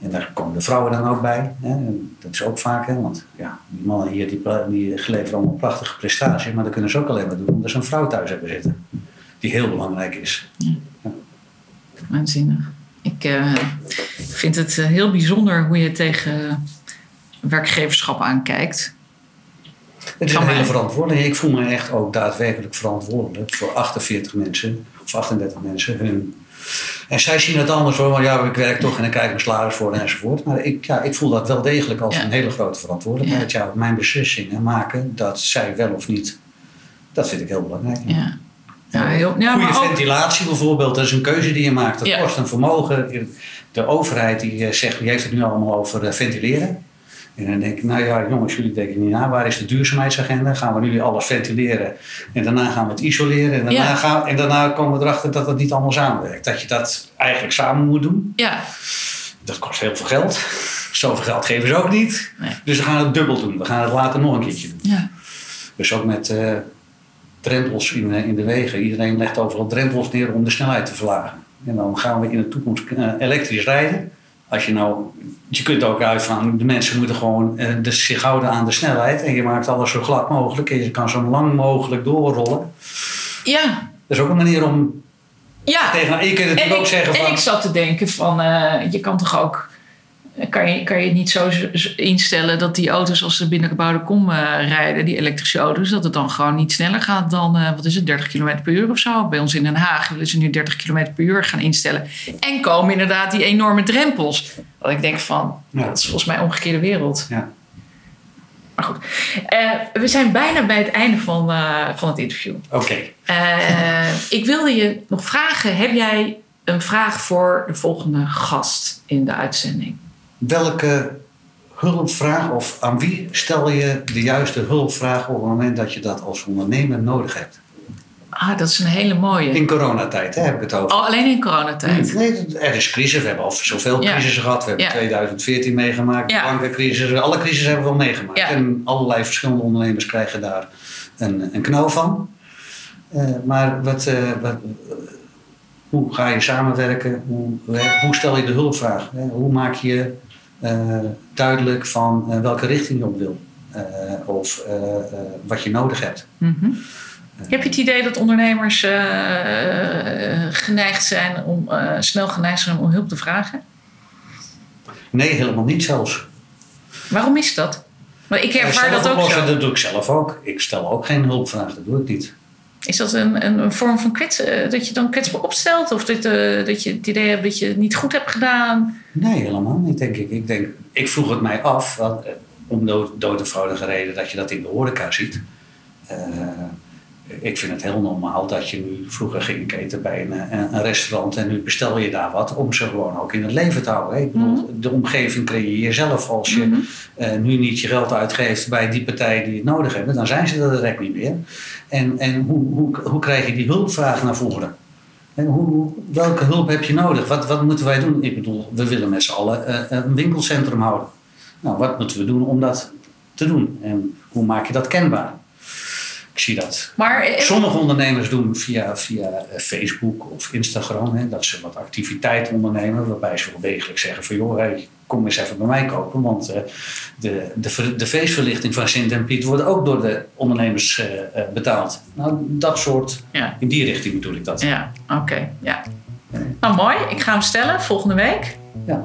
En daar komen de vrouwen dan ook bij. Hè. Dat is ook vaak, hè, want ja, die mannen hier die, die leveren allemaal prachtige prestaties. Maar dat kunnen ze ook alleen maar doen omdat ze een vrouw thuis hebben zitten. Die heel belangrijk is. Waanzinnig. Ik eh, vind het heel bijzonder hoe je tegen werkgeverschap aankijkt. Het is een hele verantwoordelijkheid. Ik voel me echt ook daadwerkelijk verantwoordelijk voor 48 mensen of 38 mensen. Hun... En zij zien het anders hoor, want ja, ik werk toch en dan krijg ik mijn salaris voor enzovoort. Maar ik, ja, ik voel dat wel degelijk als Ja. een hele grote verantwoordelijkheid. Ja. mijn beslissingen maken dat zij wel of niet, dat vind ik heel belangrijk. Ja. Ja, heel, ja, Goede maar ook, ventilatie bijvoorbeeld, dat is een keuze die je maakt. Dat Ja. kost een vermogen. De overheid die eh, zegt, die heeft het nu allemaal over eh, ventileren. En dan denk ik, nou ja, jongens, jullie denken niet na. Waar is de duurzaamheidsagenda? Gaan we nu alles ventileren en daarna gaan we het isoleren. En daarna, Ja. gaan, en daarna komen we erachter dat het niet allemaal samenwerkt. Dat je dat eigenlijk samen moet doen. ja, Dat kost heel veel geld. Zoveel geld geven ze ook niet. Nee. Dus we gaan het dubbel doen. We gaan het later nog een keertje doen. ja, Dus ook met eh drempels in, eh, in de wegen. Iedereen legt overal drempels neer om de snelheid te verlagen. En dan gaan we in de toekomst eh, elektrisch rijden. Als je nou, je kunt ook uit van de mensen moeten gewoon eh, de, zich houden aan de snelheid. En je maakt alles zo glad mogelijk. En je kan zo lang mogelijk doorrollen. ja. Dat is ook een manier om ja. tegen. En je kunt natuurlijk En ook ik, zeggen en van. ik zat te denken van, eh, je kan toch ook kan je, kan je niet zo instellen dat die auto's als ze binnen gebouwde kom eh, rijden, die elektrische auto's, dat het dan gewoon niet sneller gaat dan, eh, wat is het, 30 km per uur of zo. Bij ons in Den Haag willen ze nu 30 km per uur gaan instellen. En komen inderdaad die enorme drempels. Dat ik denk van, Ja. dat is volgens mij een omgekeerde wereld. Ja. Maar goed, Eh, we zijn bijna bij het einde van, van het interview. Oké. Ik wilde je nog vragen, heb jij een vraag voor de volgende gast in de uitzending? Welke hulpvraag of aan wie stel je de juiste hulpvraag op het moment dat je dat als ondernemer nodig hebt? Ah, dat is een hele mooie. In coronatijd hè, heb ik het over. Oh, alleen in coronatijd. Nee, er is crisis. We hebben al zoveel Ja. crisis gehad. We hebben Ja. 2014 meegemaakt, Ja. de bankencrisis. Alle crisis hebben we wel meegemaakt. En allerlei verschillende ondernemers krijgen daar een, een knauw van. Eh, maar wat, eh, wat, hoe ga je samenwerken? Hoe, hoe stel je de hulpvraag? Hoe maak je duidelijk van eh, welke richting je op wil? Eh, of eh, eh, wat je nodig hebt. Mhm. Heb je het idee dat ondernemers eh, geneigd zijn om, eh, snel geneigd zijn om hulp te vragen? Nee, helemaal niet zelfs. Waarom is dat? Maar ik ervaar dat ook zo. Dat doe ik zelf ook. Ik stel ook geen hulpvraag, dat doe ik niet. Is dat een, een, een vorm van kwets, eh, dat je dan kwetsbaar opstelt? Of dat, eh, dat je het idee hebt dat je het niet goed hebt gedaan? Nee, helemaal niet, denk ik. Ik, denk, ik vroeg het mij af, eh, om dood, dood eenvoudige reden dat je dat in de horeca ziet. Ik vind het heel normaal dat je nu, vroeger ging ik eten bij een, een, een restaurant en nu bestel je daar wat om ze gewoon ook in het leven te houden. Ik bedoel, De omgeving creëer je zelf. Als je Mhm. eh, nu niet je geld uitgeeft bij die partij die het nodig hebben, dan zijn ze er direct niet meer. En, en hoe, hoe, hoe krijg je die hulpvraag naar voren? En hoe, hoe- welke hulp heb je nodig? Wat, wat moeten wij doen? Ik bedoel, we willen met z'n allen eh, een winkelcentrum houden. Nou, wat moeten we doen om dat te doen? En hoe maak je dat kenbaar? Ik zie dat. Maar eh, Sommige ondernemers doen via, via eh, Facebook of Instagram hè, dat ze wat activiteit ondernemen, waarbij ze wel degelijk zeggen van joh, hey, kom eens even bij mij kopen, want eh, de, de, de feestverlichting van Sint en Piet wordt ook door de ondernemers eh, eh, betaald. Nou, dat soort, ja, in die richting bedoel ik dat. ja oké. ja. Nou, mooi. Ik ga hem stellen volgende week. Ja.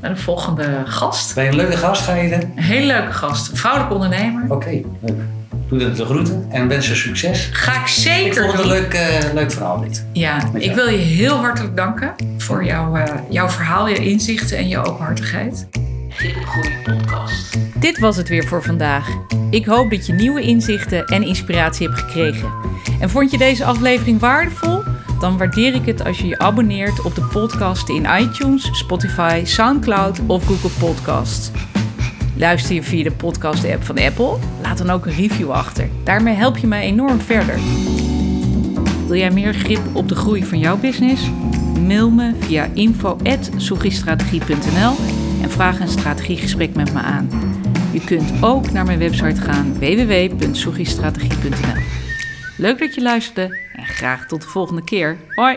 Bij de volgende gast. Ben je een leuke gast, ga je? Een hele leuke gast. Een vrouwelijke ondernemer. Oké, leuk. Doe de, de groeten en wens je succes. Ga ik Ik zeker vond het een leuk, eh, leuk verhaal dit. Ja, ik wil je heel hartelijk danken voor jouw, eh, jouw verhaal, je inzichten en je openhartigheid. podcast. Dit was het weer voor vandaag. Ik hoop dat je nieuwe inzichten en inspiratie hebt gekregen. En vond je deze aflevering waardevol? Dan waardeer ik het als je je abonneert op de podcast in iTunes, Spotify, SoundCloud of Google Podcasts. Luister je via de podcast-app van Apple? Laat dan ook een review achter. Daarmee help je mij enorm verder. Wil jij meer grip op de groei van jouw business? Mail me via info.soegistrategie.nl en vraag een strategiegesprek met me aan. Je kunt ook naar mijn website gaan www.soegistrategie.nl. Leuk dat je luisterde en graag tot de volgende keer. Hoi!